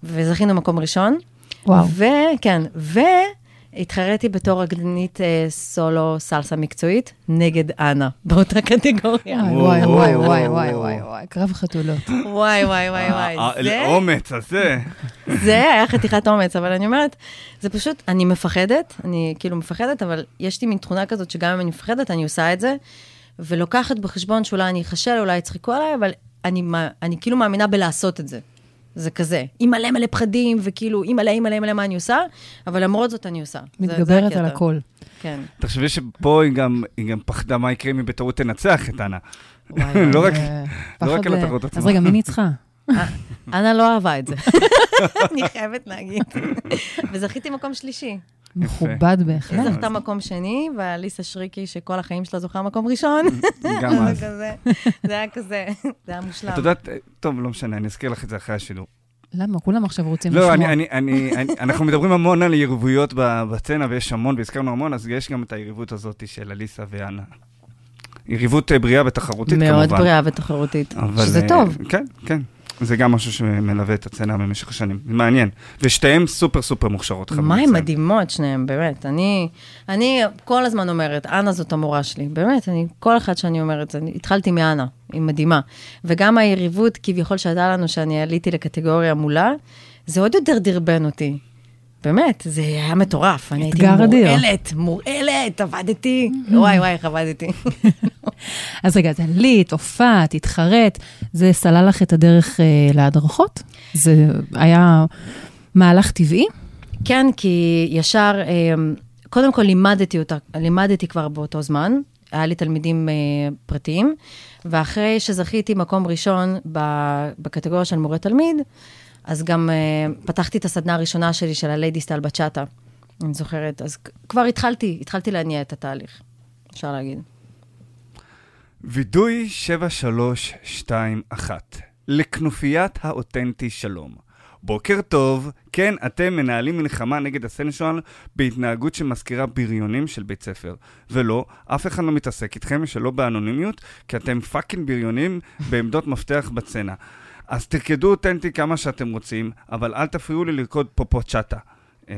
וזכינו מקום ראשון. וואו. וכן, והתחרתי בתור רקדנית אה, סולו סלסה מקצועית נגד אנה, באותה קטגוריה. וואי, וואי, וואי, וואי, וואי, וואי, קרב חתולות. וואי, וואי, וואי, וואי. זה, האומץ הזה. זה היה חתיכת אומץ, אבל אני אומרת, זה פשוט, אני מפחדת, אני כאילו מפחדת, אבל יש לי מין תכונה כזאת שגם אם אני מפחדת, אני עושה את זה, ולוקחת בחשבון שאולי אני אכשל, אולי יצחקו עליי, אבל אני, אני כאילו מאמינה בלעשות את זה. זה כזה, עם מלא מלא פחדים, וכאילו, עם מלא, עם מלא מלא מה אני עושה, אבל למרות זאת אני עושה. מתגברת על הכל. כן. תחשבי שפה היא גם, היא גם פחדה מה יקרה אם היא בטעות תנצח את אנה. לא רק לא רק על התחרות עצמה. אז רגע, מי ניצחה? אנה לא אהבה את זה, אני חייבת להגיד. וזכיתי מקום שלישי. מכובד בהחלט. היא זכתה מקום שני, ואליסה שריקי, שכל החיים שלה זוכה מקום ראשון. גם אז. זה היה כזה, זה היה מושלם. את יודעת, טוב, לא משנה, אני אזכיר לך את זה אחרי השידור. למה? כולם עכשיו רוצים לשמוע. לשמוע. לא, אני, אני, אני, אנחנו מדברים המון על יריבויות בסצנה, ויש המון, והזכרנו המון, אז יש גם את היריבות הזאת של אליסה ואנה. יריבות בריאה ותחרותית, מאוד כמובן. מאוד בריאה ותחרותית, אבל, שזה אה, טוב. כן, כן. זה גם משהו שמלווה את הסצנה במשך השנים. מעניין. ושתיהן סופר סופר מוכשרות. מה הן. מדהימות שניהם, באמת. אני, אני כל הזמן אומרת, אנה זאת המורה שלי. באמת, אני, כל אחד שאני אומרת, אני התחלתי מאנה, היא מדהימה. וגם היריבות כביכול שהייתה לנו, שאני עליתי לקטגוריה מולה, זה עוד יותר דרבן אותי. באמת, זה היה מטורף. אני הייתי. מורעלת, מורעלת, עבדתי. וואי, וואי, איך עבדתי. אז רגע, אז עלית, הופעת, התחרט, זה סלל לך את הדרך אה, להדרכות? זה היה מהלך טבעי? כן, כי ישר, אה, קודם כל לימדתי אותה, לימדתי כבר באותו זמן, היה לי תלמידים אה, פרטיים, ואחרי שזכיתי מקום ראשון בקטגוריה של מורה תלמיד, אז גם אה, פתחתי את הסדנה הראשונה שלי, של הליידי סטייל בצ'אטה, אני זוכרת. אז כבר התחלתי, התחלתי להניע את התהליך, אפשר להגיד. וידוי 7321 לכנופיית האותנטי שלום. בוקר טוב, כן, אתם מנהלים מלחמה נגד ה sensual בהתנהגות שמזכירה בריונים של בית ספר. ולא, אף אחד לא מתעסק איתכם, שלא באנונימיות, כי אתם fucking בריונים בעמדות מפתח בסצנה. אז תרקדו אותנטי כמה שאתם רוצים, אבל אל תפריעו לי לרקוד פופוצ'אטה. אה,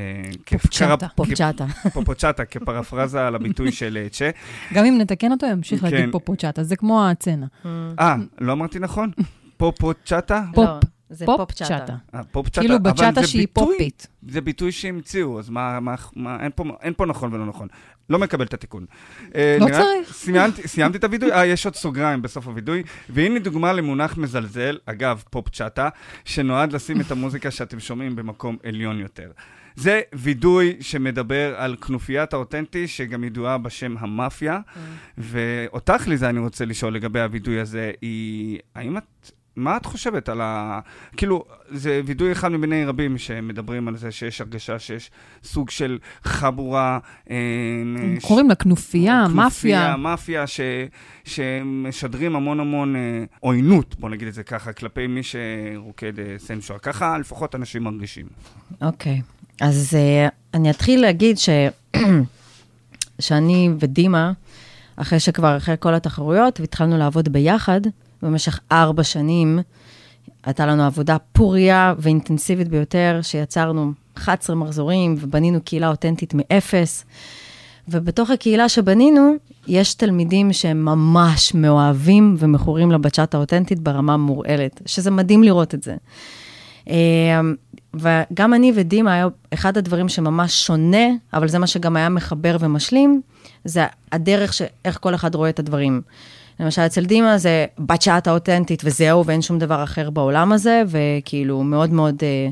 פופצ'אטה. כפרה- פופצ'אטה. פופוצ'אטה, כפרפרזה על הביטוי של אה, צ'ה. גם אם נתקן אותו, ימשיך כן. להגיד פופוצ'אטה, זה כמו הצנע. אה, לא אמרתי נכון? פופוצ'אטה? פופ- לא, זה פופ פופצ'אטה. צ'אטה. אה, כאילו אבל בצ'אטה זה שהיא ביטוי- פופית. זה ביטוי שהמציאו, אז מה, מה, מה אין, פה, אין פה נכון ולא נכון. לא מקבל את התיקון. אה, לא נראה- צריך. סיימתי, סיימתי את הווידוי, אה, יש עוד סוגריים בסוף הווידוי, והנה דוגמה למונח מזלזל, אגב, פופ צ'אטה, שנועד לשים את המוזיקה שאתם שומעים במקום עליון יותר. זה וידוי שמדבר על כנופיית האותנטי, שגם ידועה בשם המאפיה, ואותך, ליזה, אני רוצה לשאול לגבי הווידוי הזה, היא, האם את... מה את חושבת על ה... כאילו, זה וידוי אחד מביני רבים שמדברים על זה שיש הרגשה שיש סוג של חבורה... אה, ש- קוראים לה כנופיה, מאפיה. כנופיה, מאפיה, ש, שמשדרים המון המון אה, עוינות, בוא נגיד את זה ככה, כלפי מי שרוקד אה, סנשואר. ככה לפחות אנשים מרגישים. אוקיי, אז uh, אני אתחיל להגיד ש... שאני ודימה, אחרי שכבר, אחרי כל התחרויות, והתחלנו לעבוד ביחד במשך ארבע שנים, הייתה לנו עבודה פוריה ואינטנסיבית ביותר, שיצרנו 11 מחזורים ובנינו קהילה אותנטית מאפס. ובתוך הקהילה שבנינו, יש תלמידים שהם ממש מאוהבים ומכורים לבצ'אט האותנטית ברמה מורעלת, שזה מדהים לראות את זה. אה, וגם אני ודימה, היה אחד הדברים שממש שונה, אבל זה מה שגם היה מחבר ומשלים, זה הדרך ש... איך כל אחד רואה את הדברים. למשל, אצל דימה זה בצ'אט האותנטית וזהו, ואין שום דבר אחר בעולם הזה, וכאילו מאוד מאוד, אה,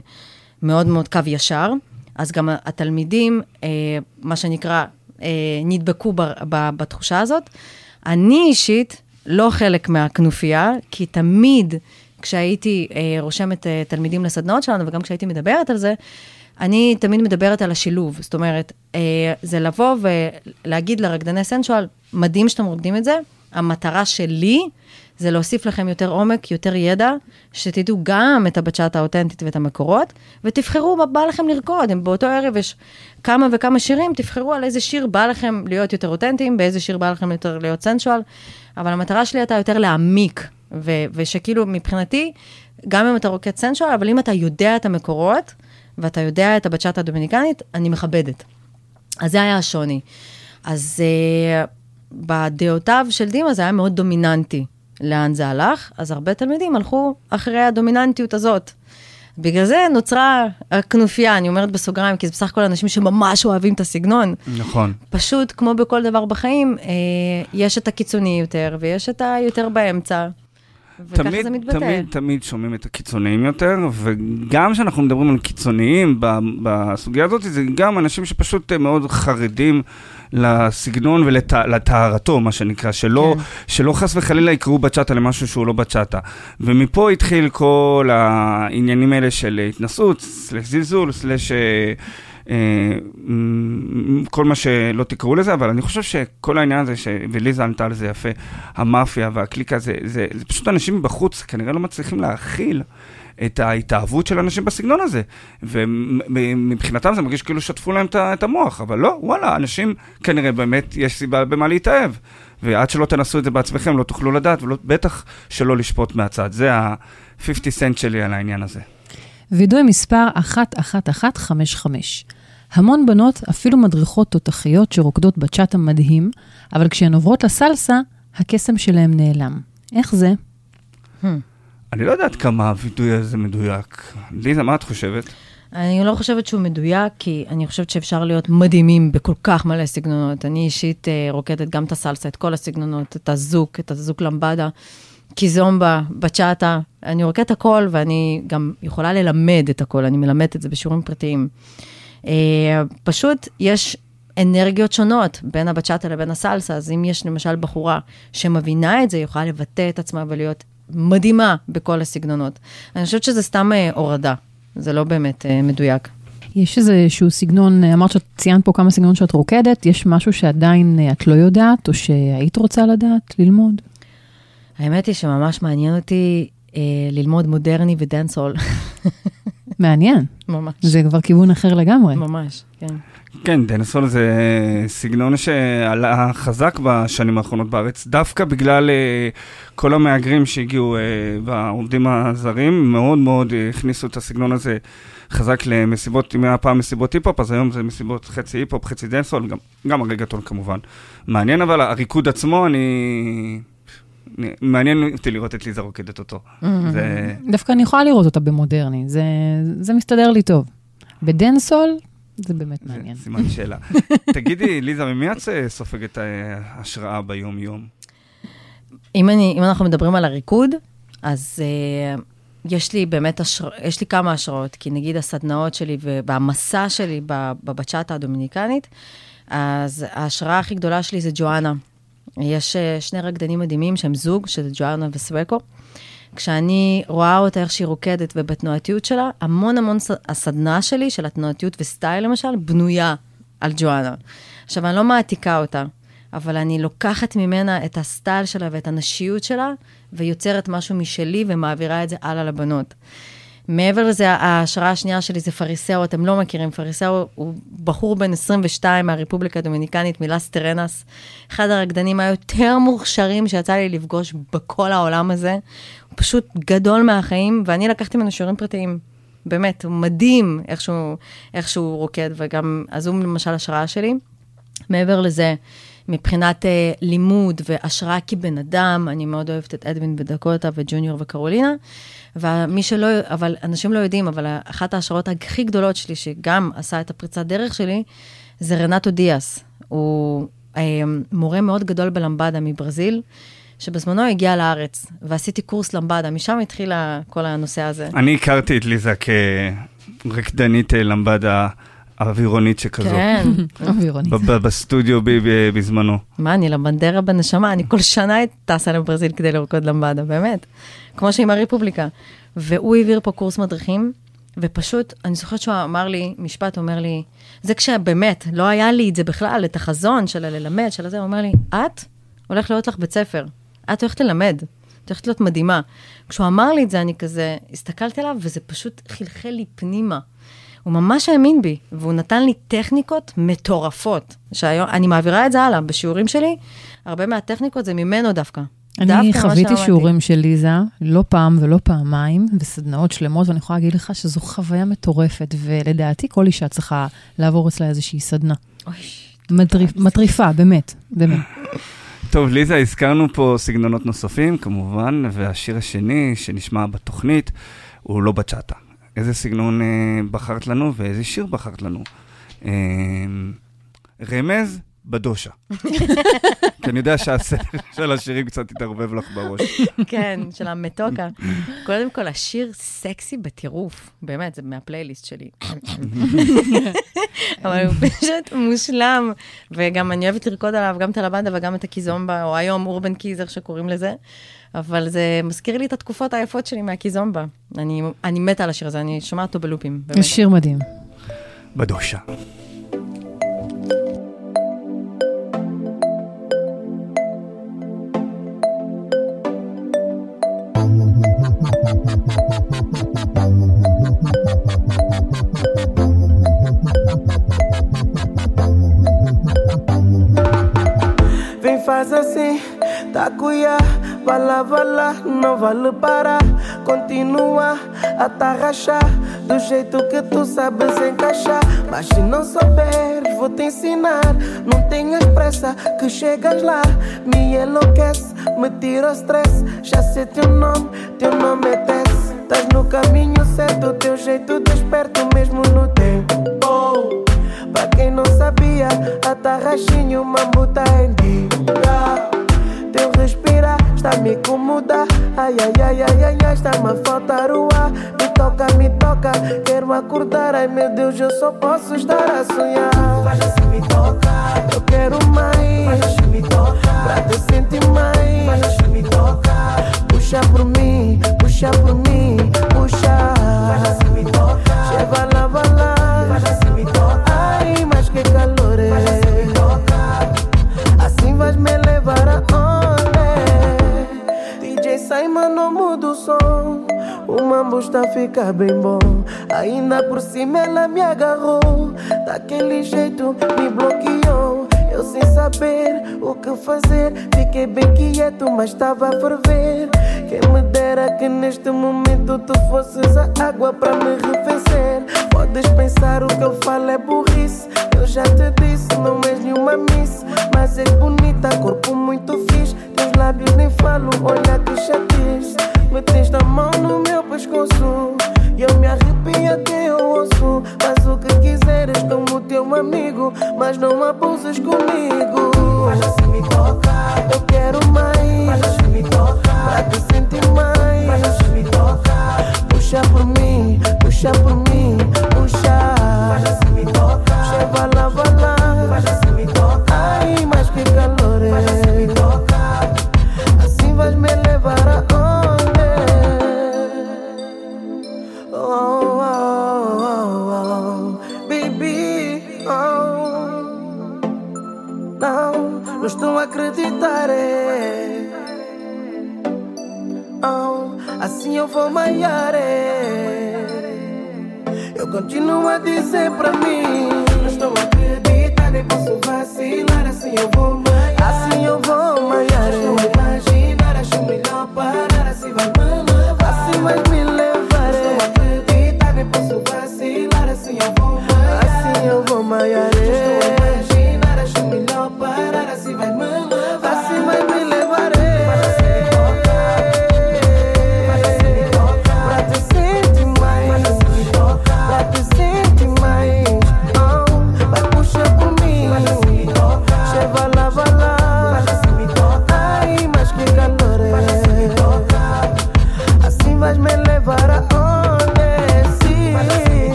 מאוד מאוד קו ישר. אז גם התלמידים, אה, מה שנקרא, אה, נדבקו ב, ב, בתחושה הזאת. אני אישית לא חלק מהכנופיה, כי תמיד כשהייתי רושמת תלמידים לסדנאות שלנו, וגם כשהייתי מדברת על זה, אני תמיד מדברת על השילוב. זאת אומרת, זה לבוא ולהגיד לרקדני סנשואל, מדהים שאתם רוקדים את זה, המטרה שלי זה להוסיף לכם יותר עומק, יותר ידע, שתדעו גם את הבצ'אט האותנטית ואת המקורות, ותבחרו מה בא לכם לרקוד. אם באותו ערב יש כמה וכמה שירים, תבחרו על איזה שיר בא לכם להיות יותר אותנטיים, באיזה שיר בא לכם יותר להיות סנשואל, אבל המטרה שלי הייתה יותר להעמיק, ו- ושכאילו מבחינתי, גם אם אתה רוקד סנשואל, אבל אם אתה יודע את המקורות, ואתה יודע את הבצ'אט הדומיניקנית, אני מכבדת. אז זה היה השוני. אז... Uh, בדעותיו של דימה זה היה מאוד דומיננטי. לאן זה הלך? אז הרבה תלמידים הלכו אחרי הדומיננטיות הזאת. בגלל זה נוצרה הכנופיה, אני אומרת בסוגריים, כי זה בסך הכל אנשים שממש אוהבים את הסגנון. נכון. פשוט, כמו בכל דבר בחיים, אה, יש את הקיצוני יותר, ויש את היותר באמצע. וככה תמיד, זה מתבטא. תמיד, תמיד שומעים את הקיצוניים יותר, וגם כשאנחנו מדברים על קיצוניים בסוגיה הזאת, זה גם אנשים שפשוט מאוד חרדים לסגנון ולטהרתו, מה שנקרא, שלא, כן. שלא חס וחלילה יקראו בצ'אטה למשהו שהוא לא בצ'אטה. ומפה התחיל כל העניינים האלה של התנסות, סלש זלזול, סלש... אה, אה, כל מה שלא תקראו לזה, אבל אני חושב שכל העניין הזה, ש... וליזה ענתה על זה יפה, המאפיה והקליקה, זה, זה, זה פשוט אנשים מבחוץ כנראה לא מצליחים להכיל את ההתאהבות של אנשים בסגנון הזה. ומבחינתם זה מרגיש כאילו שטפו להם את המוח, אבל לא, וואלה, אנשים כנראה באמת יש סיבה במה להתאהב. ועד שלא תנסו את זה בעצמכם, לא תוכלו לדעת, ובטח שלא לשפוט מהצד. זה ה-50 סנט שלי על העניין הזה. וידוי מספר 11155. המון בנות, אפילו מדריכות תותחיות שרוקדות בצ'אט המדהים, אבל כשהן עוברות לסלסה, הקסם שלהן נעלם. איך זה? Hmm. אני לא יודעת כמה הווידוי הזה מדויק. ליזה, מה את חושבת? אני לא חושבת שהוא מדויק, כי אני חושבת שאפשר להיות מדהימים בכל כך מלא סגנונות. אני אישית אה, רוקדת גם את הסלסה, את כל הסגנונות, את הזוק, את הזוק למבדה, קיזומבה, בצ'אטה. אני רוקדת הכל, ואני גם יכולה ללמד את הכל, אני מלמדת את זה בשיעורים פרטיים. אה, פשוט יש אנרגיות שונות בין הבצ'אטה לבין הסלסה, אז אם יש למשל בחורה שמבינה את זה, היא יכולה לבטא את עצמה ולהיות מדהימה בכל הסגנונות. אני חושבת שזה סתם אה, הורדה, זה לא באמת אה, מדויק. יש איזשהו סגנון, אמרת שאת ציינת פה כמה סגנון שאת רוקדת, יש משהו שעדיין את לא יודעת, או שהיית רוצה לדעת, ללמוד? האמת היא שממש מעניין אותי אה, ללמוד מודרני ו dancehall. מעניין. ממש. זה כבר כיוון אחר לגמרי. ממש, כן. כן, dancehall זה סגנון שעלה חזק בשנים האחרונות בארץ, דווקא בגלל אה, כל המהגרים שהגיעו אה, והעובדים הזרים, מאוד מאוד אה, הכניסו את הסגנון הזה חזק למסיבות, אם היה פעם מסיבות היפ-הופ, אז היום זה מסיבות חצי היפ-הופ, חצי dancehall, גם, גם הרגטון כמובן. מעניין, אבל הריקוד עצמו, אני... מעניין אותי לראות את ליזה רוקדת אותו. Mm-hmm. זה... דווקא אני יכולה לראות אותה במודרני, זה, זה מסתדר לי טוב. בדנסול, זה באמת מעניין. סימן שאלה. תגידי, ליזה, ממי את אה, סופגת אה, השראה ביום-יום? אם, אני, אם אנחנו מדברים על הריקוד, אז uh, יש לי באמת, השר... יש לי כמה השראות, כי נגיד הסדנאות שלי והמסע שלי בבצ'אטה הדומיניקנית, אז ההשראה הכי גדולה שלי זה ג'ואנה. יש uh, שני רקדנים מדהימים שהם זוג, שזה ג'ואנה וסווקו. כשאני רואה אותה איך שהיא רוקדת ובתנועתיות שלה, המון המון הסדנה שלי, של התנועתיות וסטייל למשל, בנויה על ג'ואנה. עכשיו, אני לא מעתיקה אותה, אבל אני לוקחת ממנה את הסטייל שלה ואת הנשיות שלה, ויוצרת משהו משלי ומעבירה את זה הלאה לבנות. מעבר לזה, ההשראה השנייה שלי זה פריסאו, אתם לא מכירים, פריסאו הוא בחור בן 22 מהרפובליקה הדומיניקנית, מלאס טרנס, אחד הרקדנים היותר מוכשרים שיצא לי לפגוש בכל העולם הזה. פשוט גדול מהחיים, ואני לקחתי ממנו שיעורים פרטיים. באמת, הוא מדהים איך שהוא, איך שהוא רוקד, וגם, אז הוא למשל השראה שלי. מעבר לזה, מבחינת אה, לימוד והשראה כבן אדם, אני מאוד אוהבת את אדווין ודקוטה וג'וניור וקרולינה. ומי שלא, אבל אנשים לא יודעים, אבל אחת ההשראות הכי גדולות שלי, שגם עשה את הפריצת דרך שלי, זה רנטו דיאס. הוא אה, מורה מאוד גדול בלמבדה מברזיל. שבזמנו הגיע לארץ, ועשיתי קורס למבדה, משם התחיל כל הנושא הזה. אני הכרתי את ליזה כרקדנית אה, למבדה אווירונית שכזו. כן. אווירונית. בסטודיו בזמנו. מה, אני למבנדרה בנשמה, אני כל שנה טסה לברזיל כדי לרקוד למבדה, באמת. כמו שעם הרפובליקה. והוא העביר פה קורס מדריכים, ופשוט, אני זוכרת שהוא אמר לי, משפט, אומר לי, זה כשבאמת, לא היה לי את זה בכלל, את החזון של הללמד, של הזה, הוא אומר לי, את הולכת להיות לך בית ספר. את הולכת ללמד, את הולכת להיות מדהימה. כשהוא אמר לי את זה, אני כזה, הסתכלתי עליו, וזה פשוט חלחל לי פנימה. הוא ממש האמין בי, והוא נתן לי טכניקות מטורפות, שהיום, אני מעבירה את זה הלאה, בשיעורים שלי, הרבה מהטכניקות זה ממנו דווקא. אני חוויתי שיעורים של ליזה, לא פעם ולא פעמיים, וסדנאות שלמות, ואני יכולה להגיד לך שזו חוויה מטורפת, ולדעתי כל אישה צריכה לעבור אצלה איזושהי סדנה. אוי, מטריפ, מטריפה, באמת, באמת. טוב, ליזה, הזכרנו פה סגנונות נוספים, כמובן, והשיר השני שנשמע בתוכנית הוא לא בצ'אטה. איזה סגנון אה, בחרת לנו ואיזה שיר בחרת לנו? אה, רמז, בדושה. כי אני יודע שהסדר של השירים קצת התערבב לך בראש. כן, של המתוקה. קודם כל, השיר סקסי בטירוף, באמת, זה מהפלייליסט שלי. אבל הוא פשוט מושלם, וגם אני אוהבת לרקוד עליו גם את הלבנדה וגם את הקיזומבה, או היום אורבן קיזר שקוראים לזה. אבל זה מזכיר לי את התקופות היפות שלי מהקיזומבה. אני, אני מתה על השיר הזה, אני שומעת אותו בלופים. באמת. שיר מדהים. בדושה. Faz assim, tá cuia, vai lá, não vale parar. Continua a tarrachar, do jeito que tu sabes encaixar. Mas se não souberes, vou te ensinar. Não tenhas pressa, que chegas lá. Me enlouquece, me tira o stress. Já sei teu nome, teu nome é Tess. Estás no caminho certo, teu jeito desperto mesmo no tempo. Oh. Pra quem não sabia, a tarraxinho, mambo tá em dia. Teu respirar está me incomodar. Ai, ai, ai, ai, ai, ai, está-me a faltar o ar. Me toca, me toca, quero acordar. Ai, meu Deus, eu só posso estar a sonhar. Vai assim me tocar. Eu quero mais. Vai assim me tocar. Pra te sentir mais. Vai assim me tocar. Puxa por mim, puxa por mim, puxa. Vai assim me tocar. Che, vai lá, vai lá. Som. O mambo está a ficar bem bom. Ainda por cima ela me agarrou. Daquele jeito me bloqueou. Eu sem saber o que fazer. Fiquei bem quieto, mas estava a ferver. Quem me dera que neste momento tu fosses a água para me refazer. Podes pensar o que eu falo é burrice. Eu já te disse, não és nenhuma miss. Mas és bonita, corpo muito fixe. Teus lábios nem falo, olha que chatice. Meteste a mão no meu pescoço. E eu me arrepio até o osso. Faz o que quiseres como teu amigo. Mas não abuses comigo. Mas assim me toca. Eu quero mais. Mas assim me toca. Pra te sentir mais. Mas assim me toca. Puxa por mim, puxa por mim, puxa. Mas assim me toca. Che, vai lá, vai Não, não estou a acreditar. Oh, assim eu vou maiar. Eu continuo a dizer pra mim, não estou a acreditar, nem posso vacilar, assim eu vou maiar. Assim eu vou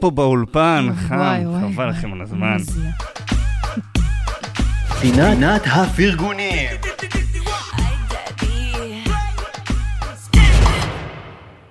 פה באולפן, חם, חבל. לכם על הזמן. פינת הפרגונים.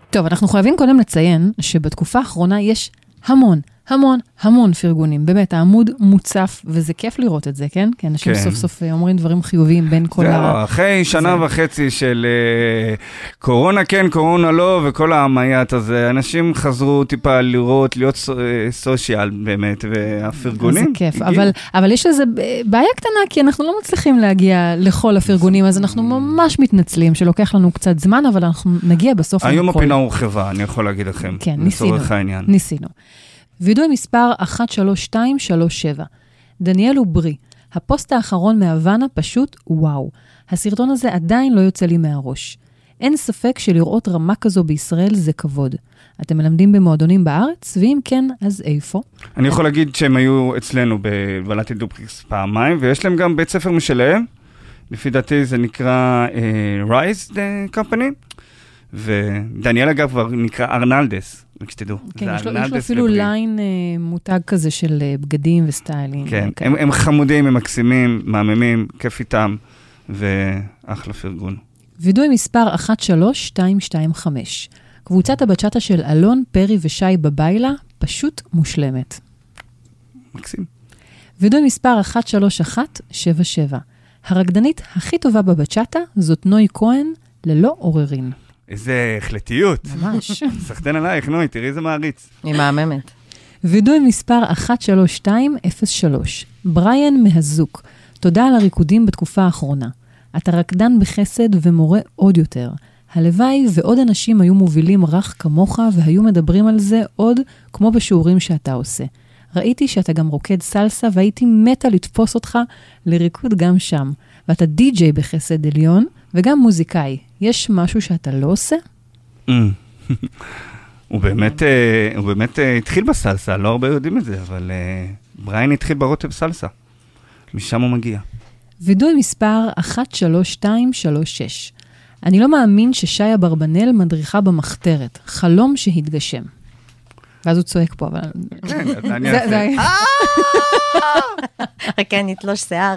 טוב, אנחנו חייבים קודם לציין שבתקופה האחרונה יש המון, המון, המון פרגונים. באמת, העמוד מוצף, וזה כיף לראות את זה, כן? כי אנשים כן. סוף סוף אה, אומרים דברים חיוביים בין כל זהו, ה... אחרי שנה זה. וחצי של אה, קורונה כן, קורונה לא, וכל המייט הזה, אנשים חזרו טיפה לראות, להיות אה, סושיאל באמת, והפרגונים זה כיף. אבל, אבל יש איזו בעיה קטנה, כי אנחנו לא מצליחים להגיע לכל הפרגונים, אז אנחנו ממש מתנצלים שלוקח לנו קצת זמן, אבל אנחנו נגיע בסוף היום. הפינה הורחבה, אני יכול להגיד לכם, כן, ניסינו. לצורך העניין. ניסינו. וידוי מספר 13237, דניאל וברי, הפוסט האחרון מהוואנה פשוט וואו. הסרטון הזה עדיין לא יוצא לי מהראש. אין ספק שלראות רמה כזו בישראל זה כבוד. אתם מלמדים במועדונים בארץ? ואם כן, אז איפה? אני יכול להגיד שהם היו אצלנו בבלטי דופריקס פעמיים, ויש להם גם בית ספר משלהם. לפי דעתי זה נקרא uh, Rise the Company, ודניאל אגב כבר נקרא ארנלדס, רק שתדעו. כן, יש לו, יש לו אפילו וברי. ליין אה, מותג כזה של אה, בגדים וסטיילינג. כן. הם, הם חמודים, הם מקסימים, מהממים, כיף איתם, ואחלה פרגון. וידוי מספר 13225, קבוצת הבצ'אטה של אלון, פרי ושי בביילה, פשוט מושלמת. מקסים. וידוי מספר 13177, הרקדנית הכי טובה בבצ'אטה זאת נוי כהן, ללא עוררין. איזה החלטיות. ממש. סחטיין עלייך, נוי, תראי איזה מעריץ. היא מהממת. וידוי מספר 13203, בריאן מהזוק, תודה על הריקודים בתקופה האחרונה. אתה רקדן בחסד ומורה עוד יותר. הלוואי ועוד אנשים היו מובילים רך כמוך והיו מדברים על זה עוד כמו בשיעורים שאתה עושה. ראיתי שאתה גם רוקד סלסה והייתי מתה לתפוס אותך לריקוד גם שם. ואתה די-ג'יי בחסד עליון וגם מוזיקאי. יש משהו שאתה לא עושה? הוא באמת, אה, הוא באמת אה, התחיל בסלסה, לא הרבה יודעים את זה, אבל אה, בריין התחיל ברוטב סלסה. משם הוא מגיע. וידוי מספר 13236. אני לא מאמין ששי אברבנאל מדריכה במחתרת, חלום שהתגשם. ואז הוא צועק פה, אבל... כן, אני זה- אעשה. זה- רק אני אתלוש שיער,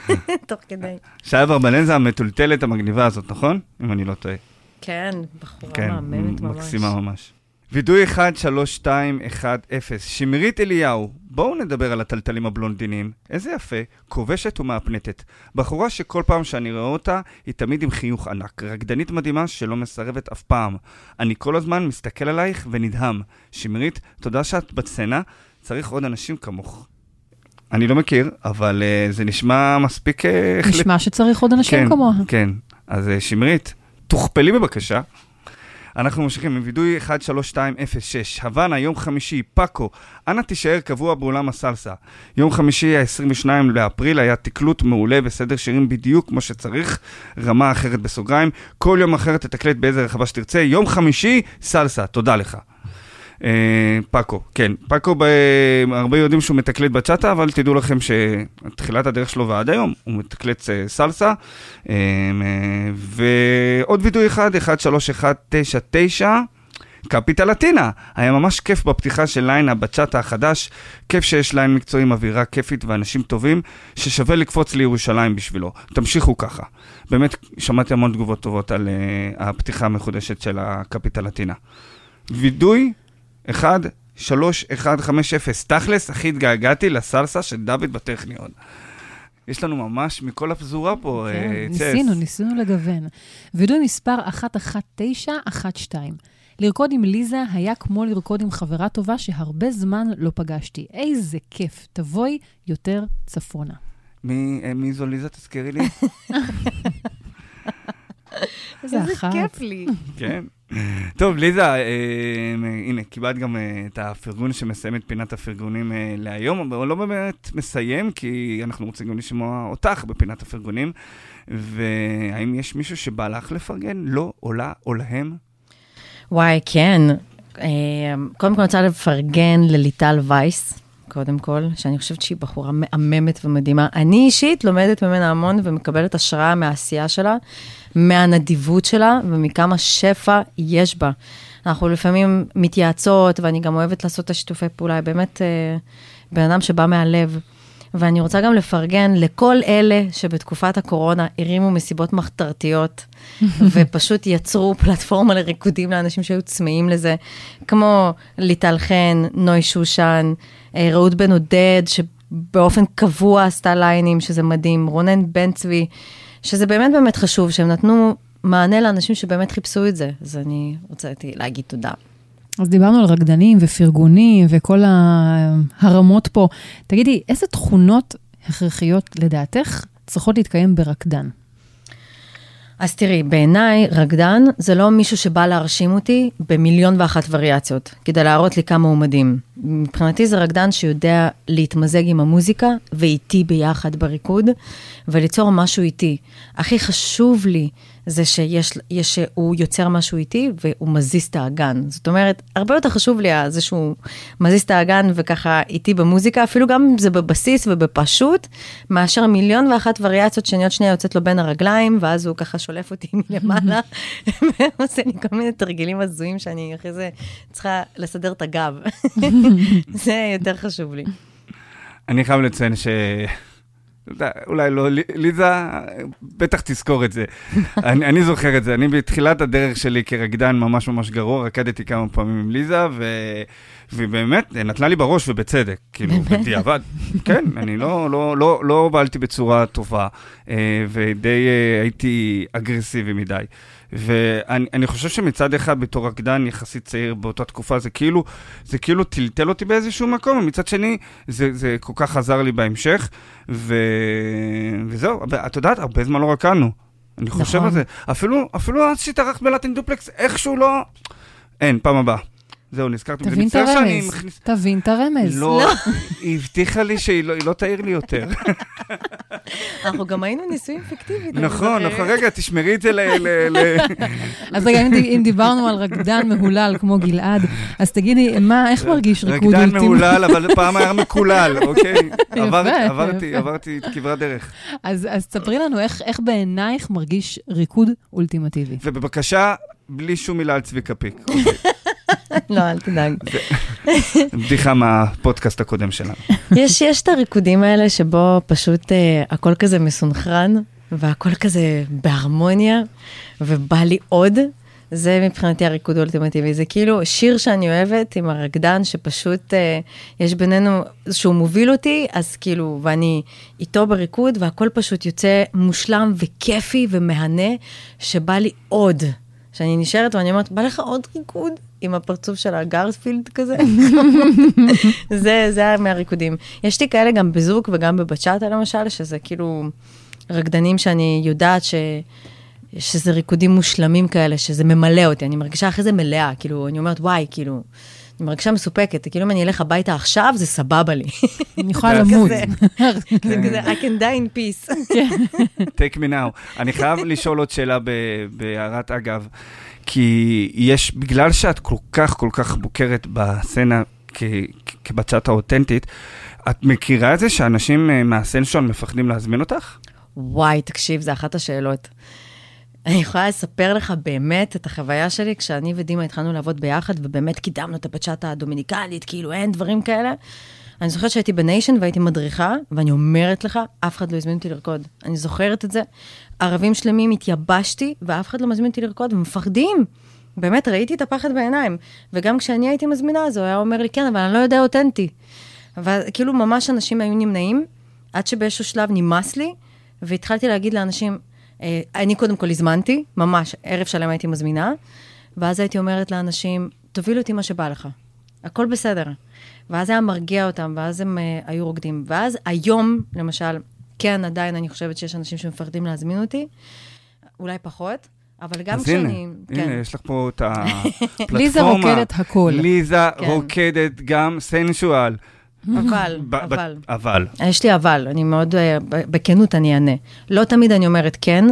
תוך כדי. שי אברבנאל זה המטולטלת המגניבה הזאת, נכון? אם אני לא טועה. כן, בחורה כן, מהממת ממש. מקסימה ממש. וידוי 13210, שמרית אליהו, בואו נדבר על הטלטלים הבלונדינים. איזה יפה, כובשת ומהפנטת. בחורה שכל פעם שאני רואה אותה, היא תמיד עם חיוך ענק. רקדנית מדהימה שלא מסרבת אף פעם. אני כל הזמן מסתכל עלייך ונדהם. שמרית, תודה שאת בסצנה, צריך עוד אנשים כמוך. אני לא מכיר, אבל uh, זה נשמע מספיק... Uh, נשמע שצריך עוד אנשים כמוה. כן, אז אה, שמרית, תוכפלי בבקשה. אנחנו ממשיכים עם וידוי 13206, הוואנה, יום חמישי, פאקו, אנא תישאר קבוע באולם הסלסה. יום חמישי, ה-22 לאפריל, היה תקלוט מעולה וסדר שירים בדיוק כמו שצריך, רמה אחרת בסוגריים, כל יום אחרת תתקלט באיזה רחבה שתרצה, יום חמישי, סלסה, תודה לך. אה, פאקו, כן. פאקו. הרבה יודעים שהוא מתקלט בצ'אטה, אבל תדעו לכם שתחילת הדרך שלו ועד היום, הוא מתקלט אה, סלסה. אה, ועוד וידוי אחד, 13199. קפיטלטינה, היה ממש כיף בפתיחה של ליינה בצ'אט החדש, כיף שיש ליין מקצועי עם אווירה כיפית ואנשים טובים, ששווה לקפוץ לירושלים בשבילו. תמשיכו ככה. באמת, שמעתי המון תגובות טובות על uh, הפתיחה המחודשת של הקפיטלטינה. וידוי 1, 3, 1, 5, 0. תכלס, הכי התגעגעתי לסלסה של דוד בטכניון. יש לנו ממש מכל הפזורה פה, כן, אה, צ'ס. ניסינו, ניסינו לגוון. וידוי מספר 11912. לרקוד עם ליזה היה כמו לרקוד עם חברה טובה שהרבה זמן לא פגשתי. איזה כיף, תבואי יותר צפונה. מי, אה, מי זו ליזה? תזכירי לי. איזה. כיף לי. כן. טוב, ליזה, אה, הנה, קיבלת גם אה, את הפרגון שמסיים את פינת הפרגונים אה, להיום, אבל לא באמת מסיים, כי אנחנו רוצים גם לשמוע אותך בפינת הפרגונים. והאם יש מישהו שבא לך לפרגן? לא, או לה, או להם? וואי, כן. אה, קודם כל אני רוצה לפרגן לליטל וייס, קודם כל, שאני חושבת שהיא בחורה מהממת ומדהימה. אני אישית לומדת ממנה המון ומקבלת השראה מהעשייה שלה, מהנדיבות שלה ומכמה שפע יש בה. אנחנו לפעמים מתייעצות, ואני גם אוהבת לעשות את השיתופי פעולה, היא באמת אה, בן אדם שבא מהלב. ואני רוצה גם לפרגן לכל אלה שבתקופת הקורונה הרימו מסיבות מחתרתיות, ופשוט יצרו פלטפורמה לריקודים לאנשים שהיו צמאים לזה, כמו ליטל חן, נוי שושן, רעות בן עודד, שבאופן קבוע עשתה ליינים, שזה מדהים, רונן בן צבי, שזה באמת באמת חשוב, שהם נתנו מענה לאנשים שבאמת חיפשו את זה. אז אני רוצה להגיד תודה. אז דיברנו על רקדנים ופרגונים וכל הרמות פה. תגידי, איזה תכונות הכרחיות לדעתך צריכות להתקיים ברקדן? אז תראי, בעיניי רקדן זה לא מישהו שבא להרשים אותי במיליון ואחת וריאציות, כדי להראות לי כמה הוא מדהים. מבחינתי זה רקדן שיודע להתמזג עם המוזיקה ואיתי ביחד בריקוד, וליצור משהו איתי. הכי חשוב לי זה שיש, יש, שהוא יוצר משהו איתי והוא מזיז את האגן. זאת אומרת, הרבה יותר חשוב לי זה שהוא מזיז את האגן וככה איתי במוזיקה, אפילו גם אם זה בבסיס ובפשוט, מאשר מיליון ואחת וריאציות שאני עוד שנייה יוצאת לו בין הרגליים, ואז הוא ככה שולף אותי מלמעלה, ועושה לי כל מיני תרגילים הזויים שאני אחרי זה צריכה לסדר את הגב. זה יותר חשוב לי. אני חייב לציין ש... אולי לא, ליזה, בטח תזכור את זה. אני, אני זוכר את זה, אני בתחילת הדרך שלי כרקדן ממש ממש גרוע, רקדתי כמה פעמים עם ליזה, ו... והיא באמת נתנה לי בראש, ובצדק. כאילו, בדיעבד, כן, אני לא, לא, לא, לא הובלתי בצורה טובה, אה, ודי אה, הייתי אגרסיבי מדי. ואני חושב שמצד אחד, בתור רקדן יחסית צעיר באותה תקופה, זה כאילו, זה כאילו טלטל אותי באיזשהו מקום, ומצד שני, זה, זה כל כך עזר לי בהמשך, ו... וזהו, את יודעת, הרבה זמן לא רקדנו. אני חושב נכון. על זה. אפילו, אפילו אז שהתארחת בלטין דופלקס, איכשהו לא... אין, פעם הבאה. זהו, נזכרתי בזה. תבין את הרמז, תבין את הרמז. לא, היא הבטיחה לי שהיא לא, לא תעיר לי יותר. אנחנו גם היינו נישואים פיקטיביים. נכון, נכון, רגע, תשמרי את זה ל... אז רגע, אם דיברנו על רקדן מהולל כמו גלעד, אז תגידי, מה, איך מרגיש ריקוד אולטימטי? רקדן מהולל, אבל פעם היה מקולל, אוקיי? עברתי, עברתי כברת דרך. אז ספרי לנו איך בעינייך מרגיש ריקוד אולטימטיבי. ובבקשה, בלי שום מילה על צביקה פיק. לא, אל תדאג. בדיחה מהפודקאסט הקודם שלנו. יש, יש את הריקודים האלה שבו פשוט אה, הכל כזה מסונכרן, והכל כזה בהרמוניה, ובא לי עוד. זה מבחינתי הריקוד האולטימטיבי. זה כאילו שיר שאני אוהבת עם הרקדן, שפשוט אה, יש בינינו, שהוא מוביל אותי, אז כאילו, ואני איתו בריקוד, והכל פשוט יוצא מושלם וכיפי ומהנה, שבא לי עוד. שאני נשארת ואני אומרת, בא לך עוד ריקוד? עם הפרצוף של הגארספילד כזה. זה, זה היה מהריקודים. יש לי כאלה גם בזוק וגם בבצ'אטה למשל, שזה כאילו רקדנים שאני יודעת ש... שזה ריקודים מושלמים כאלה, שזה ממלא אותי, אני מרגישה אחרי זה מלאה, כאילו, אני אומרת, וואי, כאילו, אני מרגישה מסופקת, כאילו אם אני אלך הביתה עכשיו, זה סבבה לי. אני יכולה למות. זה כזה, I can die in peace. take me now. אני חייב לשאול עוד שאלה בהערת אגב. כי יש, בגלל שאת כל כך כל כך מוכרת בסצנה כבצ'אט האותנטית, את מכירה את זה שאנשים אה, מהסנשון מפחדים להזמין אותך? וואי, תקשיב, זו אחת השאלות. אני יכולה לספר לך באמת את החוויה שלי כשאני ודימה התחלנו לעבוד ביחד, ובאמת קידמנו את הבצ'אט הדומיניקלית, כאילו אין דברים כאלה. אני זוכרת שהייתי בניישן והייתי מדריכה, ואני אומרת לך, אף אחד לא הזמין אותי לרקוד. אני זוכרת את זה. ערבים שלמים התייבשתי, ואף אחד לא מזמין אותי לרקוד, ומפחדים. באמת, ראיתי את הפחד בעיניים. וגם כשאני הייתי מזמינה, אז הוא היה אומר לי, כן, אבל אני לא יודע אותנטי. אבל כאילו, ממש אנשים היו נמנעים, עד שבאיזשהו שלב נמאס לי, והתחלתי להגיד לאנשים, אה, אני קודם כל הזמנתי, ממש, ערב שלם הייתי מזמינה, ואז הייתי אומרת לאנשים, תוביל אותי מה שבא לך, הכל בסדר. ואז היה מרגיע אותם, ואז הם uh, היו רוקדים. ואז היום, למשל, כן, עדיין אני חושבת שיש אנשים שמפחדים להזמין אותי, אולי פחות. אבל גם כשאני... אז הנה, כן. הנה, יש לך פה את הפלטפורמה. ליזה רוקדת הכל. ליזה כן. רוקדת גם סנשואל. אבל, אבל. אבל. יש לי אבל, אני מאוד, אה, בכנות אני אענה. לא תמיד אני אומרת כן,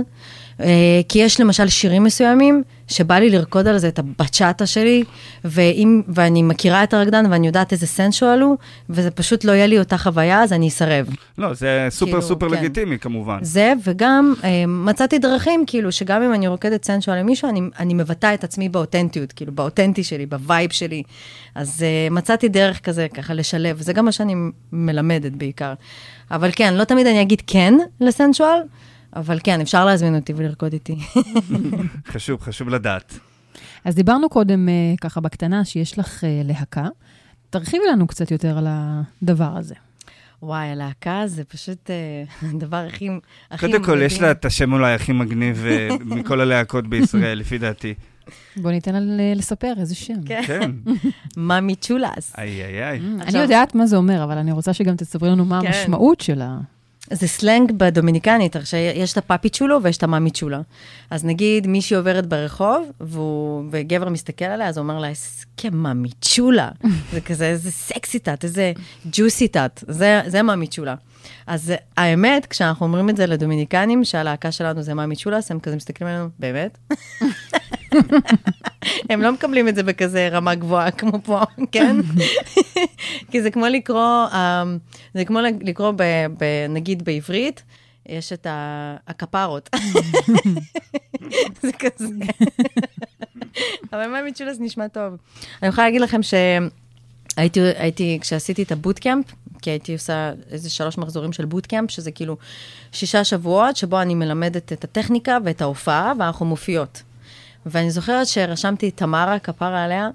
אה, כי יש למשל שירים מסוימים שבא לי לרקוד על זה את הבצ'אטה שלי, ואם, ואני מכירה את הרקדן ואני יודעת איזה סנשואל הוא, וזה פשוט לא יהיה לי אותה חוויה, אז אני אסרב. לא, זה סופר כאילו, סופר כן. לגיטימי כמובן. זה, וגם אה, מצאתי דרכים, כאילו, שגם אם אני רוקדת sensual למישהו, אני, אני מבטאה את עצמי באותנטיות, כאילו, באותנטי שלי, ב vibe שלי. אז אה, מצאתי דרך כזה, ככה, לשלב. זה גם מה שאני מלמדת בעיקר. אבל כן, לא תמיד אני אגיד כן ל sensual, אבל כן, אפשר להזמין אותי ולרקוד איתי. חשוב, חשוב לדעת. אז דיברנו קודם, אה, ככה בקטנה, שיש לך אה, להקה. תרחיבי לנו קצת יותר על הדבר הזה. וואי, הלהקה זה פשוט אה, הדבר הכי, קודם כל, יש. לה את השם אולי הכי מגניב מכל הלהקות בישראל, לפי דעתי. בוא ניתן לה ל- לספר איזה שם. כן. כן. מאמי צ'ולס. איי, איי, איי. אני יודעת מה זה אומר, אבל אני רוצה שגם תספרי לנו מה כן. המשמעות של ה... זה סלנג בדומיניקנית, שיש את הפאפי צ'ולו ויש את המאמי צ'ולה. אז נגיד מישהי עוברת ברחוב, והוא, וגבר מסתכל עליה, אז הוא אומר לה, "איזה מאמי צ'ולה. זה כזה, איזה סקסי תת, איזה ג'וסי. זה, זה מאמי צ'ולה. אז האמת, כשאנחנו אומרים את זה לדומיניקנים, שהלהקה שלנו זה מאמי צ'ולס, הם כזה מסתכלים עלינו, באמת? הם לא מקבלים את זה בכזה רמה גבוהה כמו פה, כן? כי זה כמו לקרוא, אמ, זה כמו לקרוא, ב, ב, נגיד בעברית, יש את הכפרות. זה כזה. אבל מה מצ'ולס נשמע טוב. אני יכולה להגיד לכם שהייתי, הייתי, כשעשיתי את הבוטקאמפ, כי הייתי עושה איזה שלוש מחזורים של בוטקאמפ, שזה כאילו שישה שבועות, שבו אני מלמדת את הטכניקה ואת ההופעה, ואנחנו מופיעות. ואני זוכרת שרשמתי תמרה, כפרה עליה,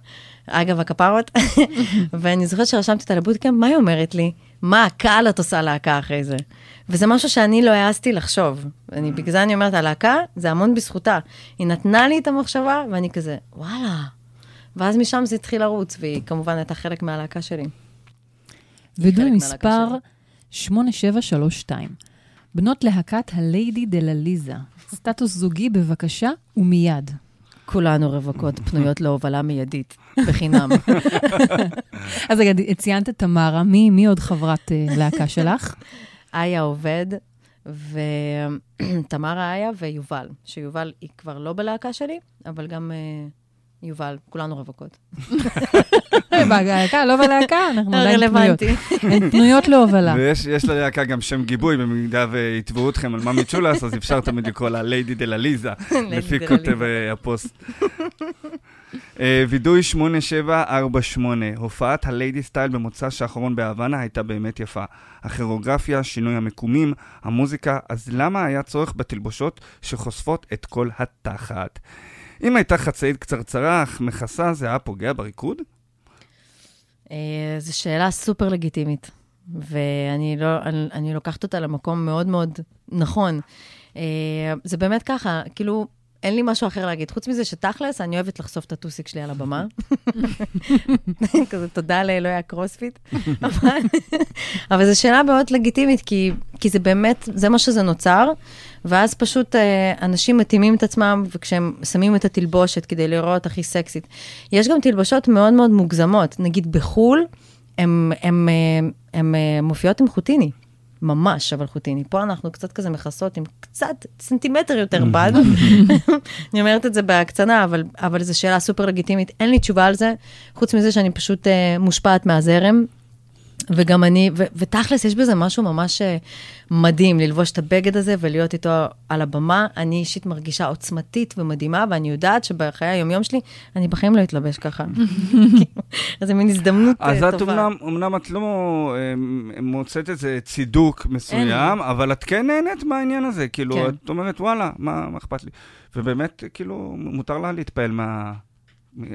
אגב, הכפרות, ואני זוכרת שרשמתי אותה לבוטקאמפ, מה היא אומרת לי? מה הקהל את עושה להקה אחרי זה? וזה משהו שאני לא העזתי לחשוב. אני, בגלל זה אני אומרת, הלהקה, זה המון בזכותה. היא נתנה לי את המחשבה, ואני כזה, וואלה. ואז משם זה התחיל לרוץ, והיא כמובן הייתה חלק מהלהקה שלי. וידוי חלק מספר מהלהקה 8732. בנות להקת הליידי דלליזה. סטטוס זוגי בבקשה ומיד. כולנו רווקות, פנויות להובלה מיידית, בחינם. אז רגע, ציינת תמרה, מי, מי עוד חברת אה, להקה שלך? איה עובד, ותמרה איה ויובל, שיובל היא כבר לא בלהקה שלי, אבל גם אה, יובל, כולנו רווקות. בלהקה, לא בלהקה, אנחנו עדיין פנויות. הן פנויות להובלה. ויש יש ללהקה גם שם גיבוי, במידה ויתבעו אתכם על מאמי צ'ולס, אז אפשר תמיד לקרוא לה ליידי דה לליזה, לפי כותב. אה, הפוסט. אה, וידוי 8748, הופעת ה lady style במוצ"ש האחרון בהוואנה הייתה באמת יפה. הכירוגרפיה, שינוי המקומים, המוזיקה, אז למה היה צורך בתלבושות שחושפות את כל התחת? אם הייתה חצאית קצרצרה אך מכסה, זה היה פוגע בריקוד? אה, זו שאלה סופר לגיטימית, ואני לא, אני, אני לוקחת אותה למקום מאוד מאוד נכון. אה, זה באמת ככה, כאילו, אין לי משהו אחר להגיד. חוץ מזה שתכלס, אני אוהבת לחשוף את הטוסיק שלי על הבמה. כזה תודה לאלוהי הקרוספיט. אבל, אבל זו שאלה מאוד לגיטימית, כי, כי זה באמת, זה מה שזה נוצר, ואז פשוט אה, אנשים מתאימים את עצמם, וכשהם שמים את התלבושת כדי לראות הכי סקסית. יש גם תלבושות מאוד מאוד מוגזמות. נגיד בחו"ל, הם, הם, הם, הם, הם מופיעות עם חוטיני. ממש, אבל חוטיני. פה אנחנו קצת כזה מכסות עם קצת סנטימטר יותר בד. אני אומרת את זה בהקצנה, אבל, אבל זו שאלה סופר לגיטימית. אין לי תשובה על זה, חוץ מזה שאני פשוט uh, מושפעת מהזרם. וגם אני, ו- ותכלס, יש בזה משהו ממש אה, מדהים, ללבוש את הבגד הזה ולהיות איתו על הבמה. אני אישית מרגישה עוצמתית ומדהימה, ואני יודעת שבחיי היומיום שלי, אני בחיים לא אתלבש ככה. אז זה מין הזדמנות אה, אז טובה. את אומנם, אומנם את לא אה, מוצאת איזה צידוק מסוים, אבל את כן נהנית מהעניין הזה. כאילו, כן. את אומרת, וואלה, מה, מה אכפת לי? ובאמת, כאילו, מותר לה להתפעל מה...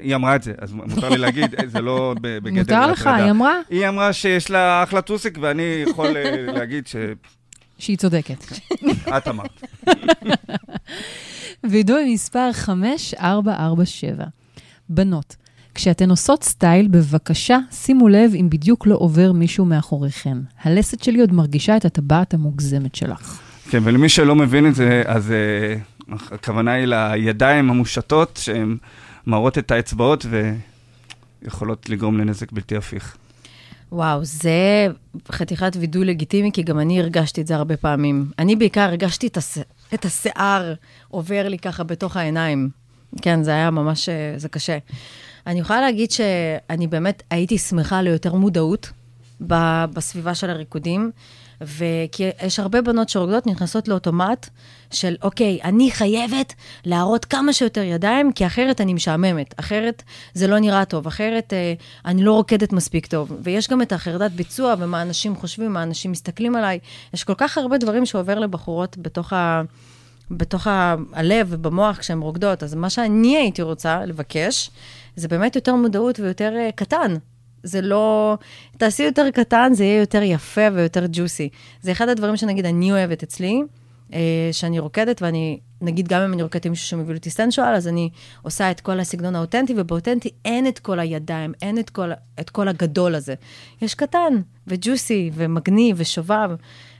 היא אמרה את זה, אז מותר לי להגיד, זה לא בגדר מותר לך. היא אמרה היא אמרה שיש לה אחלה טוסיק, ואני יכול אה, להגיד שהיא צודקת. שאת אמרת. וידוי מספר 5447. בנות, כשאתן עושות סטייל, בבקשה שימו לב אם בדיוק לא עובר מישהו מאחוריכן. הלסת שלי עוד מרגישה את הטבעת המוגזמת שלך. כן, ולמי שלא מבין את זה, אז אה, הכוונה היא לידיים המושטות, שהן מראות את האצבעות ויכולות לגרום לנזק בלתי הפיך. וואו, זה חתיכת וידוי לגיטימי, כי גם אני הרגשתי את זה הרבה פעמים. אני בעיקר הרגשתי את, הש... את השיער עובר לי ככה בתוך העיניים. כן, זה היה ממש, אה, זה קשה. אני יכולה להגיד שאני באמת הייתי שמחה ליותר מודעות בסביבה של הריקודים, וכי יש הרבה בנות שרוקדות נכנסות לאוטומט של, אוקיי, אני חייבת להראות כמה שיותר ידיים, כי אחרת אני משעממת, אחרת זה לא נראה טוב, אחרת אה, אני לא רוקדת מספיק טוב. ויש גם את החרדת ביצוע, ומה אנשים חושבים, מה אנשים מסתכלים עליי. יש כל כך הרבה דברים שעובר לבחורות בתוך ה... בתוך ה- הלב ובמוח כשהן רוקדות. אז מה שאני הייתי רוצה לבקש, זה באמת יותר מודעות ויותר uh, קטן. זה לא... תעשי יותר קטן, זה יהיה יותר יפה ויותר ג'וסי. זה אחד הדברים שנגיד אני אוהבת אצלי, uh, שאני רוקדת, ואני, נגיד גם אם אני רוקדת עם מישהו שמביא אותי סטנשואל, אז אני עושה את כל הסגנון האותנטי, ובאותנטי אין את כל הידיים, אין את כל, את כל הגדול הזה. יש קטן, וג'וסי, ומגניב, ושובב.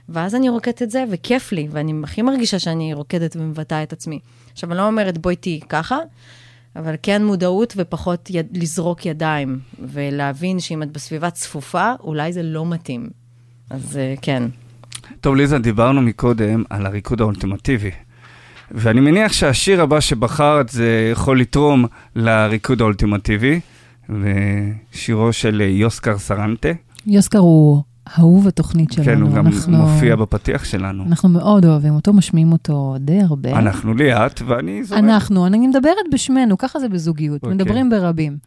ואז אני רוקדת את זה, וכיף לי, ואני הכי מרגישה שאני רוקדת ומבטאה את עצמי. עכשיו, אני לא אומרת בואי תהיי ככה, אבל כן מודעות ופחות יד, לזרוק ידיים, ולהבין שאם את בסביבה צפופה, אולי זה לא מתאים. אז אה, כן. טוב, ליזה, דיברנו מקודם על הריקוד האולטימטיבי. ואני מניח שהשיר הבא שבחרת זה יכול לתרום לריקוד האולטימטיבי, ושירו של יוסקר סרנטה. יוסקר הוא אהוב התוכנית שלנו. כן, הוא גם אנחנו- מופיע בפתיח שלנו. אנחנו מאוד אוהבים אותו, משמיעים אותו די הרבה. אנחנו ליאת, ואני זורק. אנחנו, אני מדברת בשמנו, ככה זה בזוגיות, אוקיי. מדברים ברבים.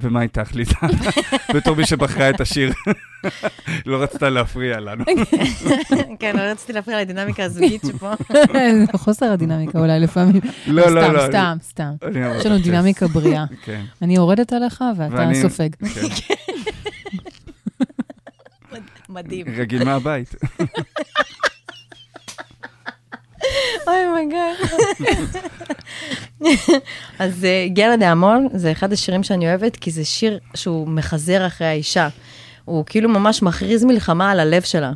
ומה איתך, ליזה? בתור מי שבחרה את השיר. לא רצתה להפריע לנו. כן, לא רציתי להפריע לדינמיקה הזוגית שפה. חוסר הדינמיקה אולי לפעמים. לא, לא, סתם, לא. סתם, סתם. אני יש לנו דינמיקה בריאה. כן. אני יורדת עליך ואתה סופג. מדהים. רגיל מהבית. אוי מגד. אז אה, גרה דה המון זה אחד השירים שאני אוהבת, כי זה שיר שהוא מחזר אחרי האישה. הוא כאילו ממש מכריז מלחמה על הלב שלה.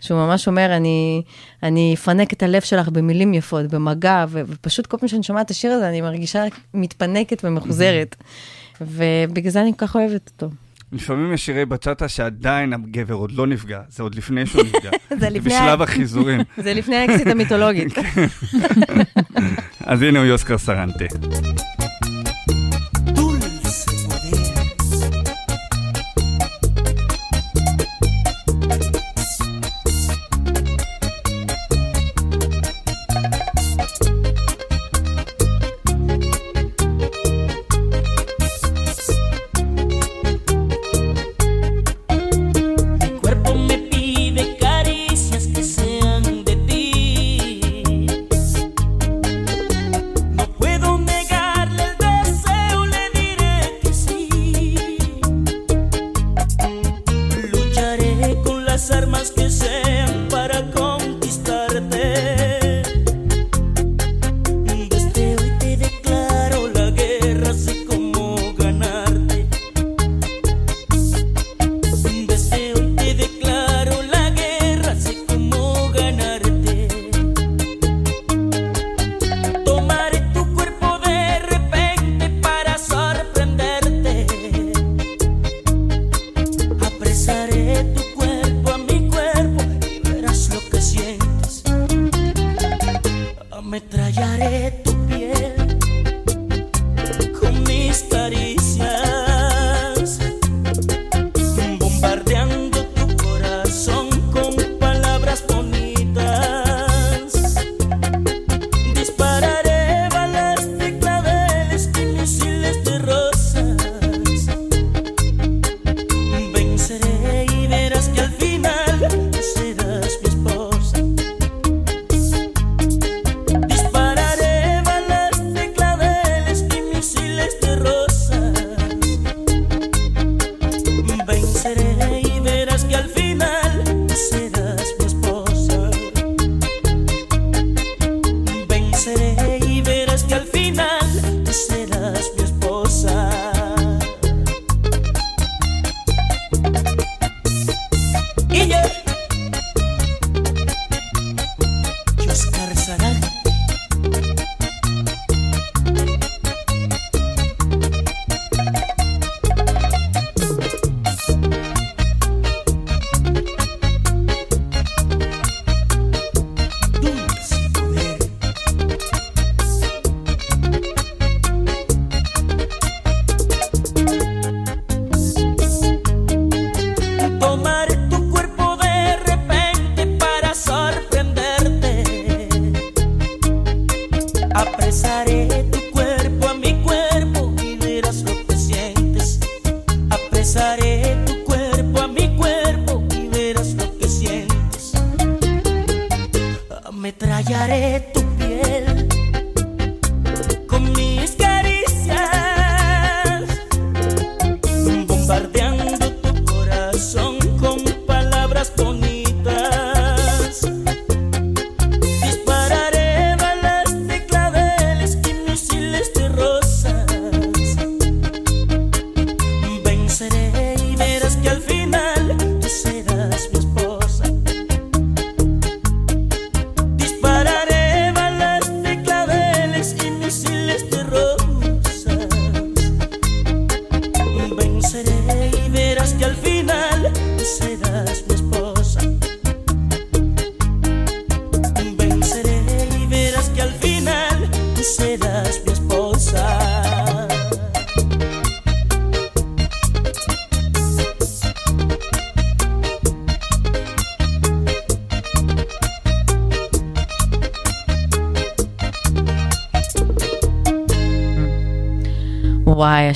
שהוא ממש אומר, אני, אני אפנק את הלב שלך במילים יפות, במגע, ו- ופשוט כל פעם שאני שומעת את השיר הזה, אני מרגישה מתפנקת ומחוזרת. ובגלל זה אני כל כך אוהבת אותו. לפעמים יש שירי בצ'אטה שעדיין הגבר עוד לא נפגע, זה עוד לפני שהוא נפגע. זה לפני בשלב החיזורים. זה לפני האקסיט המיתולוגית. אז הנה הוא יוסקר סרנטה.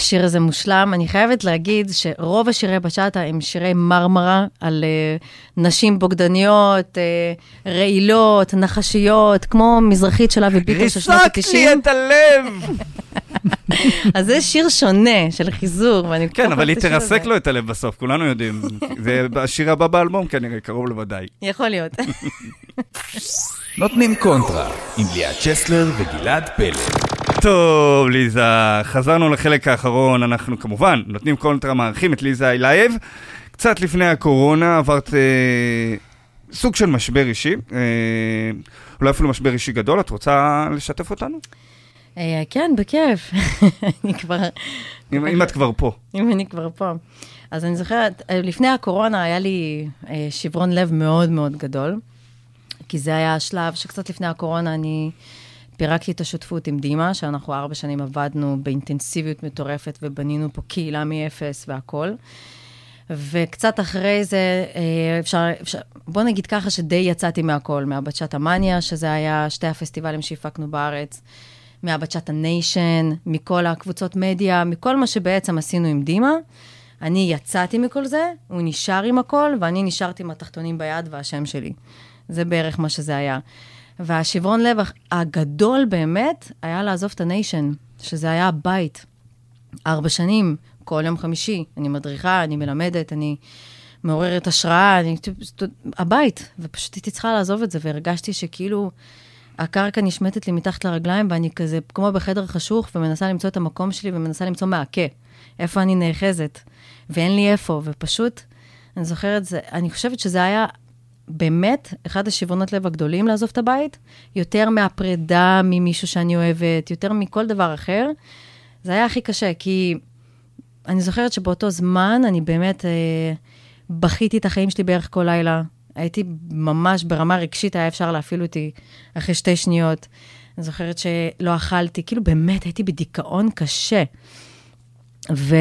השיר הזה מושלם. אני חייבת להגיד שרוב השירי בצ'אטה הם שירי מרמרה על uh, נשים בוגדניות, uh, רעילות, נחשיות, כמו מזרחית של אבי ביטר של שנות ריסקת לי ה-90. את הלב! אז זה שיר שונה של חיזור, ואני... כן, כל אבל היא כך את השיר תרסק. לו את הלב בסוף, כולנו יודעים. זה השיר הבא באלבום כנראה, קרוב לוודאי. יכול להיות. נותנים קונטרה עם ליאת צ'סלר וגלעד פלד. טוב, ליזה, חזרנו לחלק האחרון, אנחנו כמובן נותנים קונטרה, מארחים את ליזה אילייב. קצת לפני הקורונה עברת אה, סוג של משבר אישי, אה, אולי אפילו משבר אישי גדול, את רוצה לשתף אותנו? אה, כן, בכיף. אני כבר... אם, אם את כבר פה. אם אני כבר פה. אז אני זוכרת, אה, לפני הקורונה היה לי אה, שברון לב מאוד מאוד גדול, כי זה היה השלב שקצת לפני הקורונה אני פירקתי את השותפות עם דימה, שאנחנו ארבע שנים עבדנו באינטנסיביות מטורפת ובנינו פה קהילה מאפס והכול. וקצת אחרי זה, אה, אפשר, אפשר, בוא נגיד ככה שדי יצאתי מהכל, מהבצ'ת המאניה, שזה היה שתי הפסטיבלים שהפקנו בארץ, מהבצ'ת הניישן, מכל הקבוצות מדיה, מכל מה שבעצם עשינו עם דימה. אני יצאתי מכל זה, הוא נשאר עם הכל, ואני נשארתי עם התחתונים ביד והשם שלי. זה בערך מה שזה היה. והשברון לב הגדול באמת היה לעזוב את הניישן, שזה היה הבית. ארבע שנים, כל יום חמישי. אני מדריכה, אני מלמדת, אני מעוררת השראה, אני... הבית. ופשוט הייתי צריכה לעזוב את זה, והרגשתי שכאילו הקרקע נשמטת לי מתחת לרגליים, ואני כזה כמו בחדר חשוך, ומנסה למצוא את המקום שלי, ומנסה למצוא מעקה. איפה אני נאחזת, ואין לי איפה, ופשוט, אני זוכרת, זה, אני חושבת שזה היה באמת אחד השברונות לב הגדולים לעזוב את הבית, יותר מהפרידה ממישהו שאני אוהבת, יותר מכל דבר אחר. זה היה הכי קשה, כי אני זוכרת שבאותו זמן אני באמת אה, בכיתי את החיים שלי בערך כל לילה. הייתי ממש ברמה רגשית, היה אפשר להפעיל אותי אחרי שתי שניות. אני זוכרת שלא אכלתי, כאילו באמת הייתי בדיכאון קשה. ו...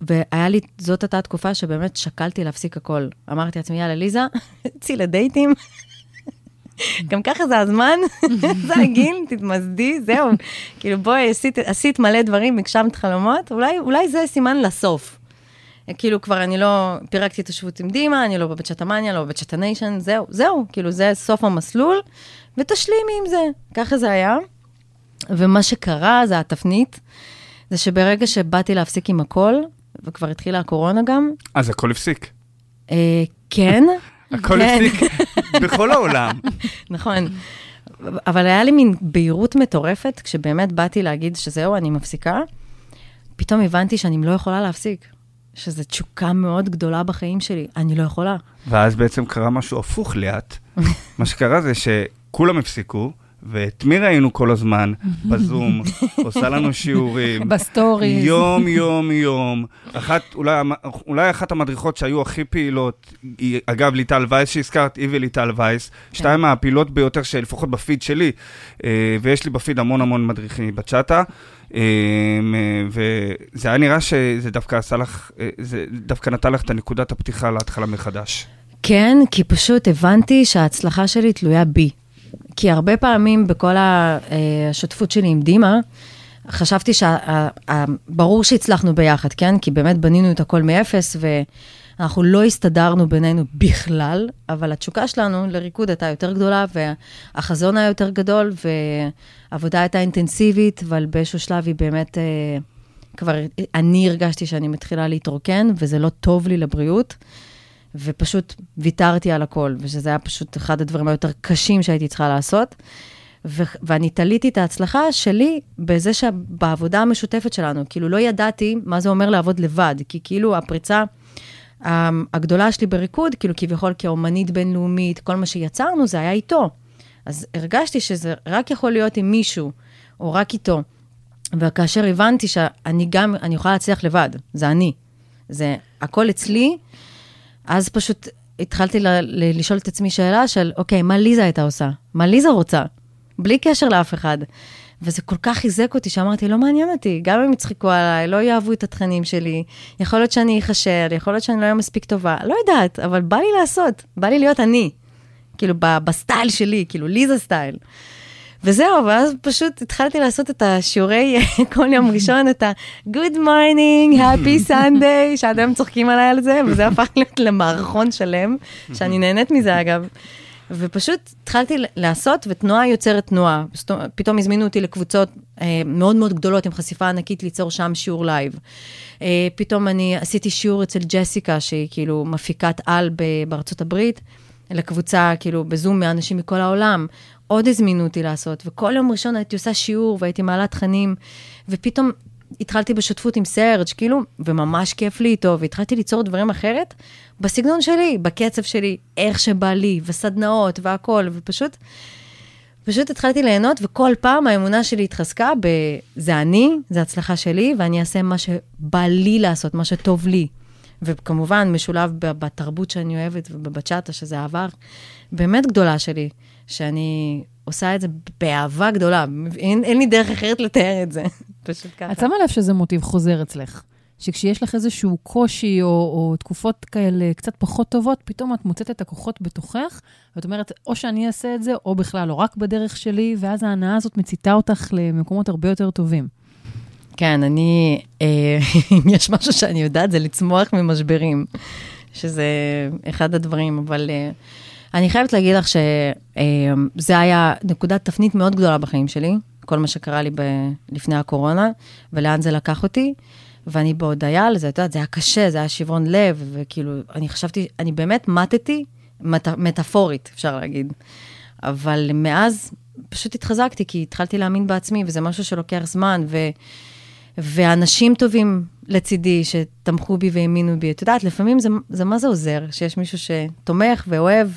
והיה לי, זאת הייתה תקופה שבאמת שקלתי להפסיק הכל. אמרתי לעצמי, יאללה, ליזה, צאי לדייטים. גם ככה זה הזמן, זה הגיל, תתמסדי, זהו. כאילו, בואי, עשית, עשית מלא דברים, הגשמת חלומות, אולי, אולי זה סימן לסוף. כאילו, כבר אני לא, פירקתי את השבות עם דימה, אני לא בבית שטמניה, לא בבית שטניישן, זהו, זהו, כאילו, זה סוף המסלול, ותשלימי עם זה. ככה זה היה. ומה שקרה, זה התפנית, זה שברגע שבאתי להפסיק עם הכל, וכבר התחילה הקורונה גם, אז הכל הפסיק. אה, כן. הכל כן. הפסיק בכל העולם. נכון. אבל היה לי מין בהירות מטורפת, כשבאמת באתי להגיד שזהו, אני מפסיקה, פתאום הבנתי שאני לא יכולה להפסיק. שזו תשוקה מאוד גדולה בחיים שלי, אני לא יכולה. ואז בעצם קרה משהו הפוך לאט. מה שקרה זה שכולם הפסיקו, ואת מי ראינו כל הזמן? בזום, עושה לנו שיעורים. ב stories. יום, יום, יום. אחת, אולי, אולי אחת המדריכות שהיו הכי פעילות, היא אגב ליטל וייס שהזכרת, היא וליטל וייס, שתיים מהפעילות ביותר שלפחות בפיד שלי, אה, ויש לי בפיד המון המון מדריכים בצ'אטה, אה, וזה היה נראה שזה דווקא עשה לך, אה, זה דווקא נתן לך את הנקודת הפתיחה להתחלה מחדש. כן, כי פשוט הבנתי שההצלחה שלי תלויה בי. כי הרבה פעמים בכל השותפות שלי עם דימה, חשבתי שברור שהצלחנו ביחד, כן? כי באמת בנינו את הכל מאפס, ואנחנו לא הסתדרנו בינינו בכלל, אבל התשוקה שלנו לריקוד הייתה יותר גדולה, והחזון היה יותר גדול, והעבודה הייתה אינטנסיבית, אבל באיזשהו שלב היא באמת, אה, כבר, אני הרגשתי שאני מתחילה להתרוקן, וזה לא טוב לי לבריאות. ופשוט ויתרתי על הכל, ושזה היה פשוט אחד הדברים היותר קשים שהייתי צריכה לעשות. ו- ואני תליתי את ההצלחה שלי בזה שבעבודה המשותפת שלנו, כאילו לא ידעתי מה זה אומר לעבוד לבד, כי כאילו הפריצה ה- הגדולה שלי בריקוד, כאילו כביכול כאומנית בינלאומית, כל מה שיצרנו זה היה איתו. אז הרגשתי שזה רק יכול להיות עם מישהו, או רק איתו. וכאשר הבנתי שאני גם, אני יכולה להצליח לבד, זה אני. זה הכל אצלי, אז פשוט התחלתי ל- ל- לשאול את עצמי שאלה של, אוקיי, מה ליזה הייתה עושה? מה ליזה רוצה? בלי קשר לאף אחד. וזה כל כך חיזק אותי, שאמרתי, לא מעניין אותי, גם אם יצחקו עליי, לא יאהבו את התכנים שלי, יכול להיות שאני אכשל, יכול להיות שאני לא אהיה מספיק טובה, לא יודעת, אבל בא לי לעשות, בא לי להיות אני. כאילו, ב- בסטייל שלי, כאילו, ליזה style. וזהו, ואז פשוט התחלתי לעשות את השיעורי כל יום ראשון, את ה-Good morning, happy Sunday, שעד היום צוחקים עליי על זה, וזה הפך להיות למערכון שלם, שאני נהנית מזה אגב. ופשוט התחלתי לעשות, ותנועה יוצרת תנועה. פתאום הזמינו אותי לקבוצות אה, מאוד מאוד גדולות עם חשיפה ענקית ליצור שם שיעור live. אה, פתאום אני עשיתי שיעור אצל ג'סיקה, שהיא כאילו מפיקת על בארצות הברית, לקבוצה, כאילו, בזום מאנשים מכל העולם. עוד הזמינו אותי לעשות, וכל יום ראשון הייתי עושה שיעור והייתי מעלה תכנים, ופתאום התחלתי בשותפות עם סרג', כאילו, וממש כיף לי איתו, והתחלתי ליצור דברים אחרת, בסגנון שלי, בקצב שלי, איך שבא לי, וסדנאות והכול, ופשוט, פשוט התחלתי ליהנות, וכל פעם האמונה שלי התחזקה ב... זה אני, זה הצלחה שלי, ואני אעשה מה שבא לי לעשות, מה שטוב לי. וכמובן, משולב בתרבות שאני אוהבת ובבצ'אטה, שזה אהבה באמת גדולה שלי, שאני עושה את זה באהבה גדולה. אין, אין לי דרך אחרת לתאר את זה, פשוט ככה. את שמה לב שזה מוטיב חוזר אצלך. שכשיש לך איזשהו קושי או, או תקופות כאלה קצת פחות טובות, פתאום את מוצאת את הכוחות בתוכך, ואת אומרת, או שאני אעשה את זה, או בכלל לא רק בדרך שלי, ואז ההנאה הזאת מציתה אותך למקומות הרבה יותר טובים. כן, אני, אה, אם יש משהו שאני יודעת, זה לצמוח ממשברים, שזה אחד הדברים, אבל אה, אני חייבת להגיד לך שזה היה נקודת תפנית מאוד גדולה בחיים שלי, כל מה שקרה לי ב- לפני הקורונה, ולאן זה לקח אותי. ואני בהודיה על זה, את יודעת, זה היה קשה, זה היה שברון לב, וכאילו, אני חשבתי, אני באמת מתתי, מט, מטאפורית, אפשר להגיד. אבל מאז פשוט התחזקתי, כי התחלתי להאמין בעצמי, וזה משהו שלוקח זמן, ו, ואנשים טובים לצידי שתמכו בי והאמינו בי. את יודעת, לפעמים זה, זה מה זה עוזר, שיש מישהו שתומך ואוהב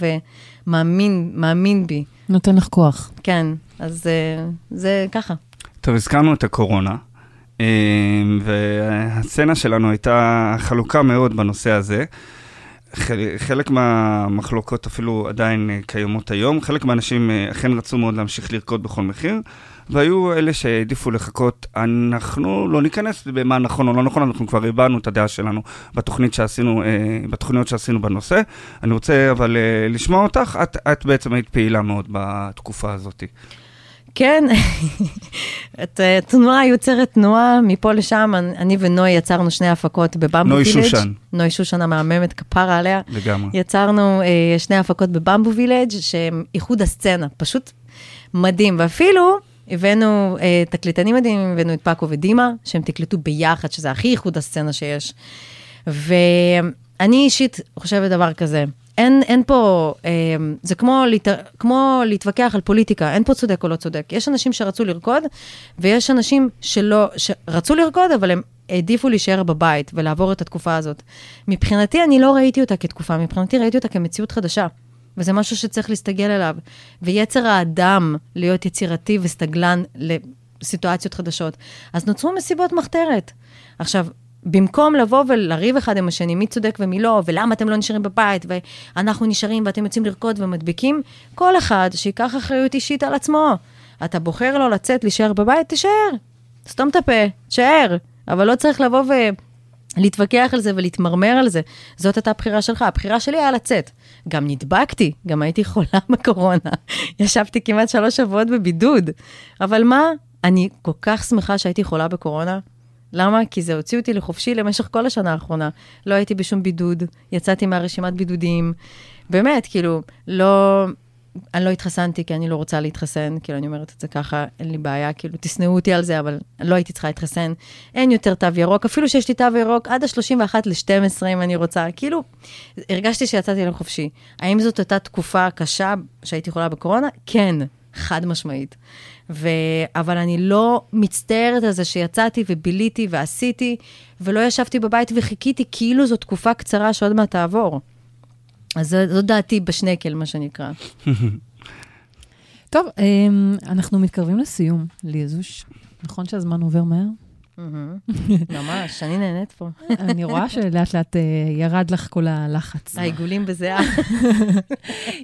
ומאמין מאמין בי. נותן לך כוח. כן, אז אה, זה ככה. טוב, הזכרנו את הקורונה, אה, והסצנה שלנו הייתה חלוקה מאוד בנושא הזה. חל- חלק מהמחלוקות אפילו עדיין אה, קיימות היום, חלק מהאנשים אכן רצו מאוד להמשיך לרקוד בכל מחיר, והיו אלה שהעדיפו לחכות. אנחנו לא ניכנס במה נכון או לא נכון, אנחנו כבר הבענו את הדעה שלנו בתוכנית שעשינו, אה, בתוכניות שעשינו בנושא. אני רוצה אבל אה, לשמוע אותך, את, את בעצם היית פעילה מאוד בתקופה הזאת. כן, את אה, תנועה יוצרת תנועה, מפה לשם, אני- ונוי יצרנו שני הפקות בבמבו נוי וילג'. שושן. נוי שושן המהממת, כפרה עליה. לגמרי. יצרנו אה, שני הפקות בבמבו וילג' שהם איחוד הסצנה, פשוט מדהים. ואפילו הבאנו אה, תקליטנים מדהימים, הבאנו את פאקו ודימה, שהם תקלטו ביחד, שזה הכי איחוד הסצנה שיש. ואני אישית חושבת דבר כזה, אין, אין פה, אה, זה כמו, להת, כמו להתווכח על פוליטיקה, אין פה צודק או לא צודק. יש אנשים שרצו לרקוד, ויש אנשים שלא, שרצו לרקוד, אבל הם העדיפו להישאר בבית ולעבור את התקופה הזאת. מבחינתי, אני לא ראיתי אותה כתקופה, מבחינתי ראיתי אותה כמציאות חדשה. וזה משהו שצריך להסתגל אליו. ויצר האדם להיות יצירתי וסטגלן לסיטואציות חדשות. אז נוצרו מסיבות מחתרת. עכשיו, במקום לבוא ולריב אחד עם השני, מי צודק ומי לא, ולמה אתם לא נשארים בבית, ואנחנו נשארים ואתם יוצאים לרקוד ומדביקים, כל אחד שיקח אחריות אישית על עצמו. אתה בוחר לו לצאת, להישאר בבית, תישאר. סתום את הפה, תישאר. אבל לא צריך לבוא להתווכח על זה ולהתמרמר על זה. זאת הייתה הבחירה שלך. הבחירה שלי היה לצאת. גם נדבקתי, גם הייתי חולה בקורונה. ישבתי כמעט שלוש שבועות בבידוד. אבל מה, אני כל כך שמחה שהייתי חולה בקורונה. למה? כי זה הוציא אותי לחופשי למשך כל השנה האחרונה. לא הייתי בשום בידוד, יצאתי מהרשימת בידודים. באמת, כאילו, לא... אני לא התחסנתי כי אני לא רוצה להתחסן, כאילו, אני אומרת את זה ככה, אין לי בעיה, כאילו, תשנאו אותי על זה, אבל לא הייתי צריכה להתחסן. אין יותר תו ירוק, אפילו שיש לי תו ירוק עד ה-31 ל-12 אם אני רוצה. כאילו, הרגשתי שיצאתי לחופשי. האם זאת אותה תקופה קשה שהייתי חולה בקורונה? כן, חד משמעית. ו... אבל אני לא מצטערת על זה שיצאתי וביליתי ועשיתי, ולא ישבתי בבית וחיכיתי כאילו זו תקופה קצרה שעוד מעט תעבור. אז זו, זו דעתי בשנקל, מה שנקרא. טוב, אמ, אנחנו מתקרבים לסיום, ליזוש. נכון שהזמן עובר מהר? ממש, אני נהנית פה. אני רואה שלאט לאט אה, ירד לך כל הלחץ. העיגולים בזיעה.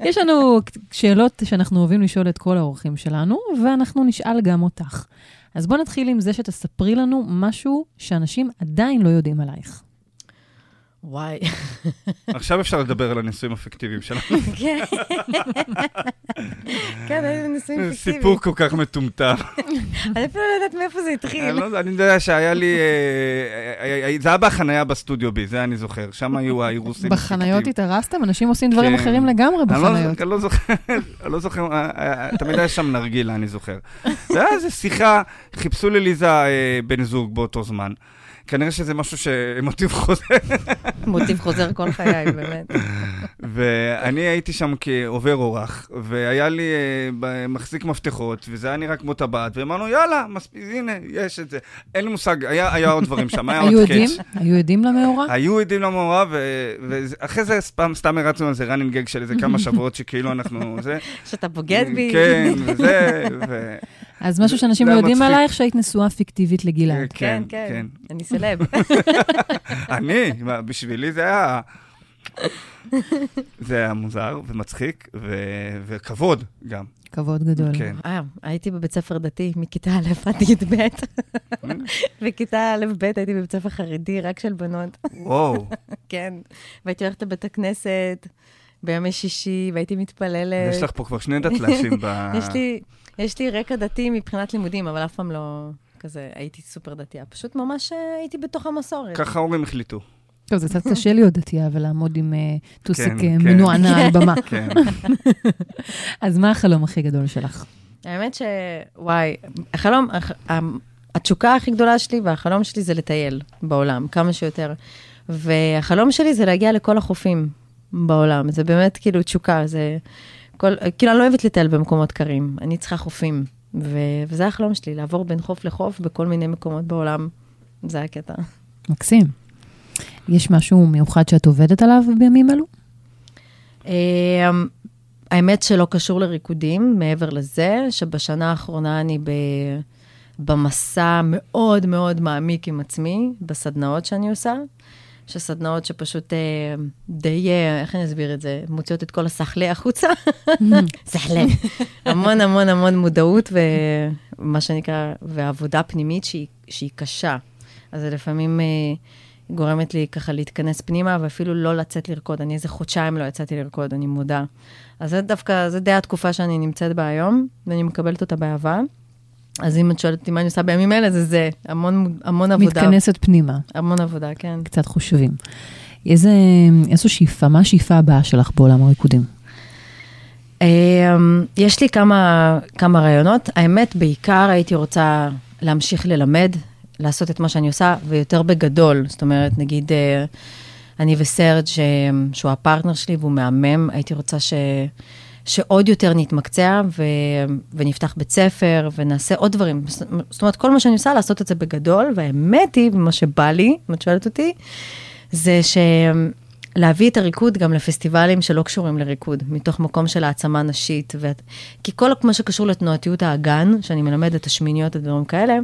יש לנו שאלות שאנחנו אוהבים לשאול את כל האורחים שלנו, ואנחנו נשאל גם אותך. אז בואו נתחיל עם זה שתספרי לנו משהו שאנשים עדיין לא יודעים עלייך. וואי. עכשיו אפשר לדבר על הניסויים הפיקטיביים שלנו. כן. כן, היו ניסויים פיקטיביים. סיפור כל כך מטומטם. אני אפילו לא יודעת מאיפה זה התחיל. אני לא יודע, שהיה לי... אה, אה, אה, זה היה בחנייה בסטודיו בי, זה אני זוכר. שם היו האירוסים בחניות התארסתם? אנשים עושים דברים כן. אחרים לגמרי לא- בחניות. אני לא זוכר, אני לא זוכר, תמיד היה שם נרגילה, אני זוכר. זה היה איזו שיחה, חיפשו לליזה בן זוג באותו זמן. כנראה שזה משהו שמוטיב חוזר. מוטיב חוזר כל חיי, באמת. ואני הייתי שם כעובר אורח, והיה לי אה, מחזיק מפתחות, וזה היה נראה כמו טבעת, ואמרנו, יאללה, מספיק, הנה, יש את זה. אין לי מושג, היה, היה עוד דברים שם, היה עוד קאץ'. היו עדים למאורע? היו עדים למאורע, ואחרי זה סתם, סתם הרצנו על זה running gag של איזה כמה שבועות, שכאילו אנחנו... זה, שאתה בוגד בי. כן, וזה, ו... אז משהו שאנשים לא יודעים. עלייך, שהיית נשואה פיקטיבית לגלעד. כן, כן. אני סלב. אני, בשבילי זה היה... זה היה מוזר ומצחיק, ו- וכבוד גם. כבוד גדול. כן. אה, הייתי בבית ספר דתי מכיתה א' עד י"ב. בכיתה א'-ב' הייתי בבית ספר חרדי, רק של בנות. וואו, כן. והייתי הולכת לבית הכנסת בימי שישי, והייתי מתפללת. יש לך פה כבר שני דתל"שים ב... יש לי, יש לי רקע דתי מבחינת לימודים, אבל אף פעם לא כזה הייתי סופר דתייה. פשוט ממש אה, הייתי בתוך המסורת. ככה ההורים החליטו. טוב, זה קצת קשה להיות דתייה ולעמוד עם טוסיק כן, אה, כן. מנוענע על במה. כן. אז מה החלום הכי גדול שלך? האמת ש... וואי, החלום, התשוקה הכי גדולה שלי והחלום שלי זה לטייל בעולם, כמה שיותר. והחלום שלי זה להגיע לכל החופים בעולם. זה באמת כאילו תשוקה, זה... כל, כאילו, אני לא אוהבת לטייל במקומות קרים, אני צריכה חופים. ו... וזה החלום שלי, לעבור בין חוף לחוף בכל מיני מקומות בעולם. זה הקטע. מקסים. יש משהו מיוחד שאת עובדת עליו בימים אלו? אמ, האמת שלא קשור לריקודים, מעבר לזה, שבשנה האחרונה אני ב... במסע מאוד מאוד מעמיק עם עצמי, בסדנאות שאני עושה, שסדנאות שפשוט אה, די, אה, איך אני אסביר את זה, מוציאות את כל הסחלה החוצה. סחלה. המון המון המון מודעות ומה שנקרא, ועבודה פנימית שהיא, שהיא קשה. אז זה לפעמים אה, גורמת לי ככה להתכנס פנימה, ואפילו לא לצאת לרקוד. אני איזה חודשיים לא יצאתי לרקוד, אני מודה. אז זה דווקא, זה די התקופה שאני נמצאת בה היום, ואני מקבלת אותה באהבה. אז אם את שואלת אותי מה אני עושה בימים אלה, זה זה, המון, המון עבודה. מתכנסת פנימה, המון עבודה, כן. קצת חושבים. איזה, איזו שאיפה, מה השאיפה הבאה שלך בעולם הריקודים? אמ, יש לי כמה, כמה רעיונות. האמת, בעיקר הייתי רוצה להמשיך ללמד, לעשות את מה שאני עושה, ויותר בגדול. זאת אומרת, נגיד, אה, אני וסרג', שהוא הפרטנר שלי והוא מהמם, הייתי רוצה ש... שעוד יותר נתמקצע ו... ונפתח בית ספר ונעשה עוד דברים. זאת אומרת, כל מה שאני עושה, לעשות את זה בגדול, והאמת היא, מה שבא לי, אם את שואלת אותי, זה שלהביא את הריקוד גם לפסטיבלים שלא קשורים לריקוד, מתוך מקום של העצמה נשית. ו... כי כל מה שקשור לתנועתיות האגן, שאני מלמדת, השמיניות, הדברים כאלה,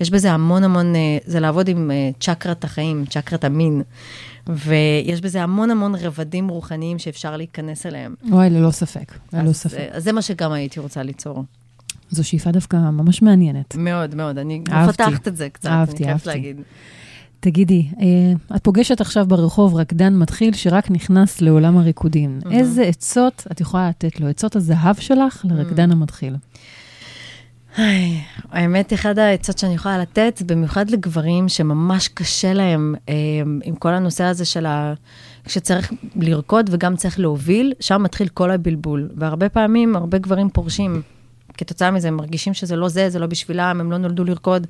יש בזה המון המון, אה, זה לעבוד עם אה, צ'קרת החיים, צ'קרת המין. ויש בזה המון המון רבדים רוחניים שאפשר להיכנס אליהם. וואי, ללא ספק, ללא אז, ספק. אה, אז זה מה שגם הייתי רוצה ליצור. זו שאיפה דווקא ממש מעניינת. מאוד מאוד, אני. מפתחת את זה קצת, אהבתי, אני חייבת. להגיד. תגידי, אה, את פוגשת עכשיו ברחוב רקדן מתחיל שרק נכנס לעולם הריקודים. איזה עצות את יכולה לתת לו? עצות הזהב שלך לרקדן המתחיל. היי, האמת, אחד העצות שאני יכולה לתת, במיוחד לגברים שממש קשה להם אה, עם כל הנושא הזה של ה... כשצריך לרקוד וגם צריך להוביל, שם מתחיל כל הבלבול. והרבה פעמים, הרבה גברים פורשים. כתוצאה מזה, הם מרגישים שזה לא זה, זה לא בשבילם, הם לא נולדו לרקוד.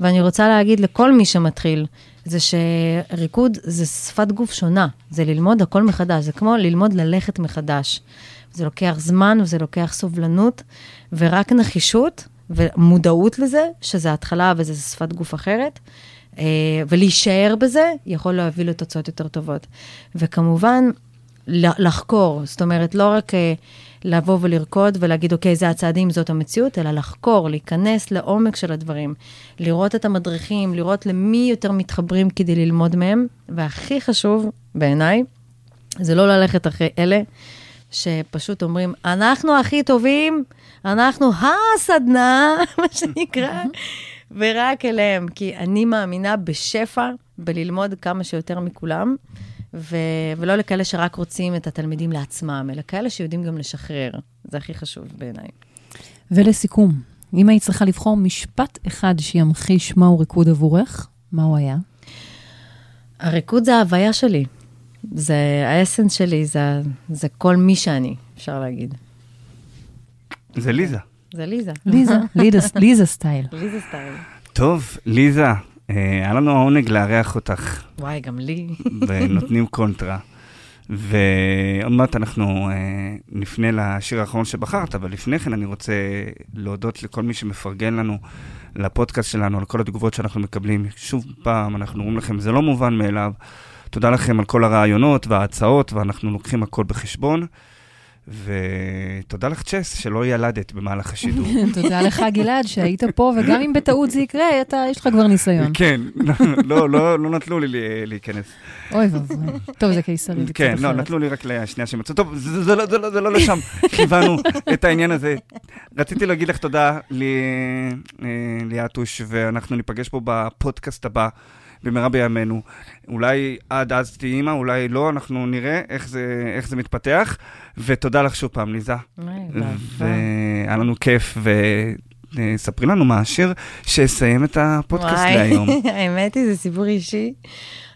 ואני רוצה להגיד לכל מי שמתחיל, זה שריקוד זה שפת גוף שונה, זה ללמוד הכל מחדש, זה כמו ללמוד ללכת מחדש. זה לוקח זמן וזה לוקח סובלנות, ורק נחישות ומודעות לזה, שזה התחלה וזה שפת גוף אחרת, אה, ולהישאר בזה יכול להביא לתוצאות יותר טובות. וכמובן, לחקור, זאת אומרת, לא רק אה, לבוא ולרקוד ולהגיד, אוקיי, זה הצעדים, זאת המציאות, אלא לחקור, להיכנס לעומק של הדברים, לראות את המדריכים, לראות למי יותר מתחברים כדי ללמוד מהם, והכי חשוב, בעיניי, זה לא ללכת אחרי אלה שפשוט אומרים, אנחנו הכי טובים, אנחנו הסדנה, מה שנקרא, ורק אליהם, כי אני מאמינה בשפע, בללמוד כמה שיותר מכולם. ו- ולא לכאלה שרק רוצים את התלמידים לעצמם, אלא כאלה שיודעים גם לשחרר. זה הכי חשוב בעיניי. ולסיכום, אם היית צריכה לבחור משפט אחד שימחיש מהו ריקוד עבורך, מה הוא היה? הריקוד זה ההוויה שלי. זה ה-essence שלי, זה, זה כל מי שאני, אפשר להגיד. זה ליזה. זה ליזה. ליזה, ליזה style. ליזה style. טוב, ליזה, היה לנו העונג לארח אותך. וואי, גם לי. ונותנים קונטרה. ועוד מעט אנחנו אה, נפנה לשיר האחרון שבחרת, אבל לפני כן אני רוצה להודות לכל מי שמפרגן לנו, לפודקאסט שלנו, על כל התגובות שאנחנו מקבלים. שוב פעם, אנחנו אומרים לכם, זה לא מובן מאליו. תודה לכם על כל הרעיונות וההצעות, ואנחנו לוקחים הכל בחשבון. ותודה לך, צ'ס, שלא ילדת במהלך השידור. תודה לך, גלעד, שהיית פה, וגם אם בטעות זה יקרה, אתה, יש לך כבר ניסיון. כן, לא, לא, לא נתנו לי להיכנס. אוי ואבוי. טוב, זה קיסרי. כן, לא, נתנו לי רק לשנייה שהם יצאו. טוב, זה, לא, לא, לא לשם, כיוונו את העניין הזה. רציתי להגיד לך תודה, ליאטוש, ואנחנו ניפגש פה בפודקאסט הבא. במהרה בימינו. אולי עד אז תהיי אימא, אולי לא, אנחנו נראה איך זה, איך זה מתפתח. ותודה לך שוב פעם, ליזה. והיה לנו כיף, וספרי לנו מה השיר שיסיים את הפודקאסט להיום. האמת היא, זה סיפור אישי.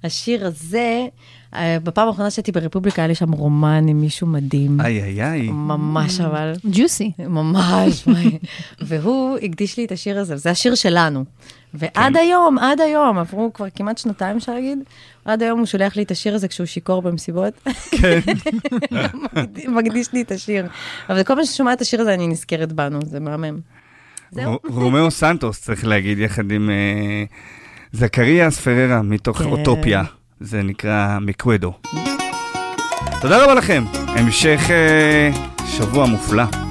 השיר הזה... אה, בפעם האחרונה שהייתי ברפובליקה, היה לי שם רומן עם מישהו מדהים. איי, איי, איי. ממש אבל. ג'וסי. ממש. והוא הקדיש לי את השיר הזה, זה השיר שלנו. ועד כן. היום, עד היום, עברו כבר כמעט שנתיים, אפשר להגיד, עד היום הוא שולח לי את השיר הזה כשהוא שיכור במסיבות. כן. מקדיש לי את השיר. אבל כל פעם ששומע את השיר הזה, אני נזכרת בנו, זה מהמם. זהו. רומאו סנטוס, צריך להגיד, יחד עם אה, זכריאס פריירה, מתוך כן. אוטופיה. זה נקרא מקוודו. תודה רבה לכם, המשך אה, שבוע מופלא.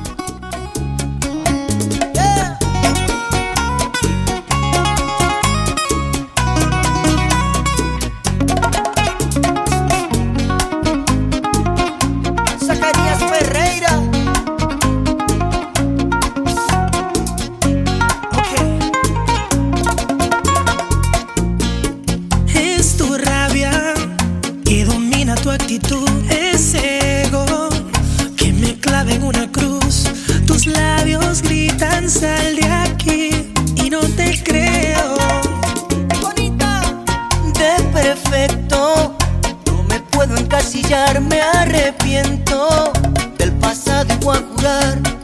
me arrepiento del pasado y voy a jurar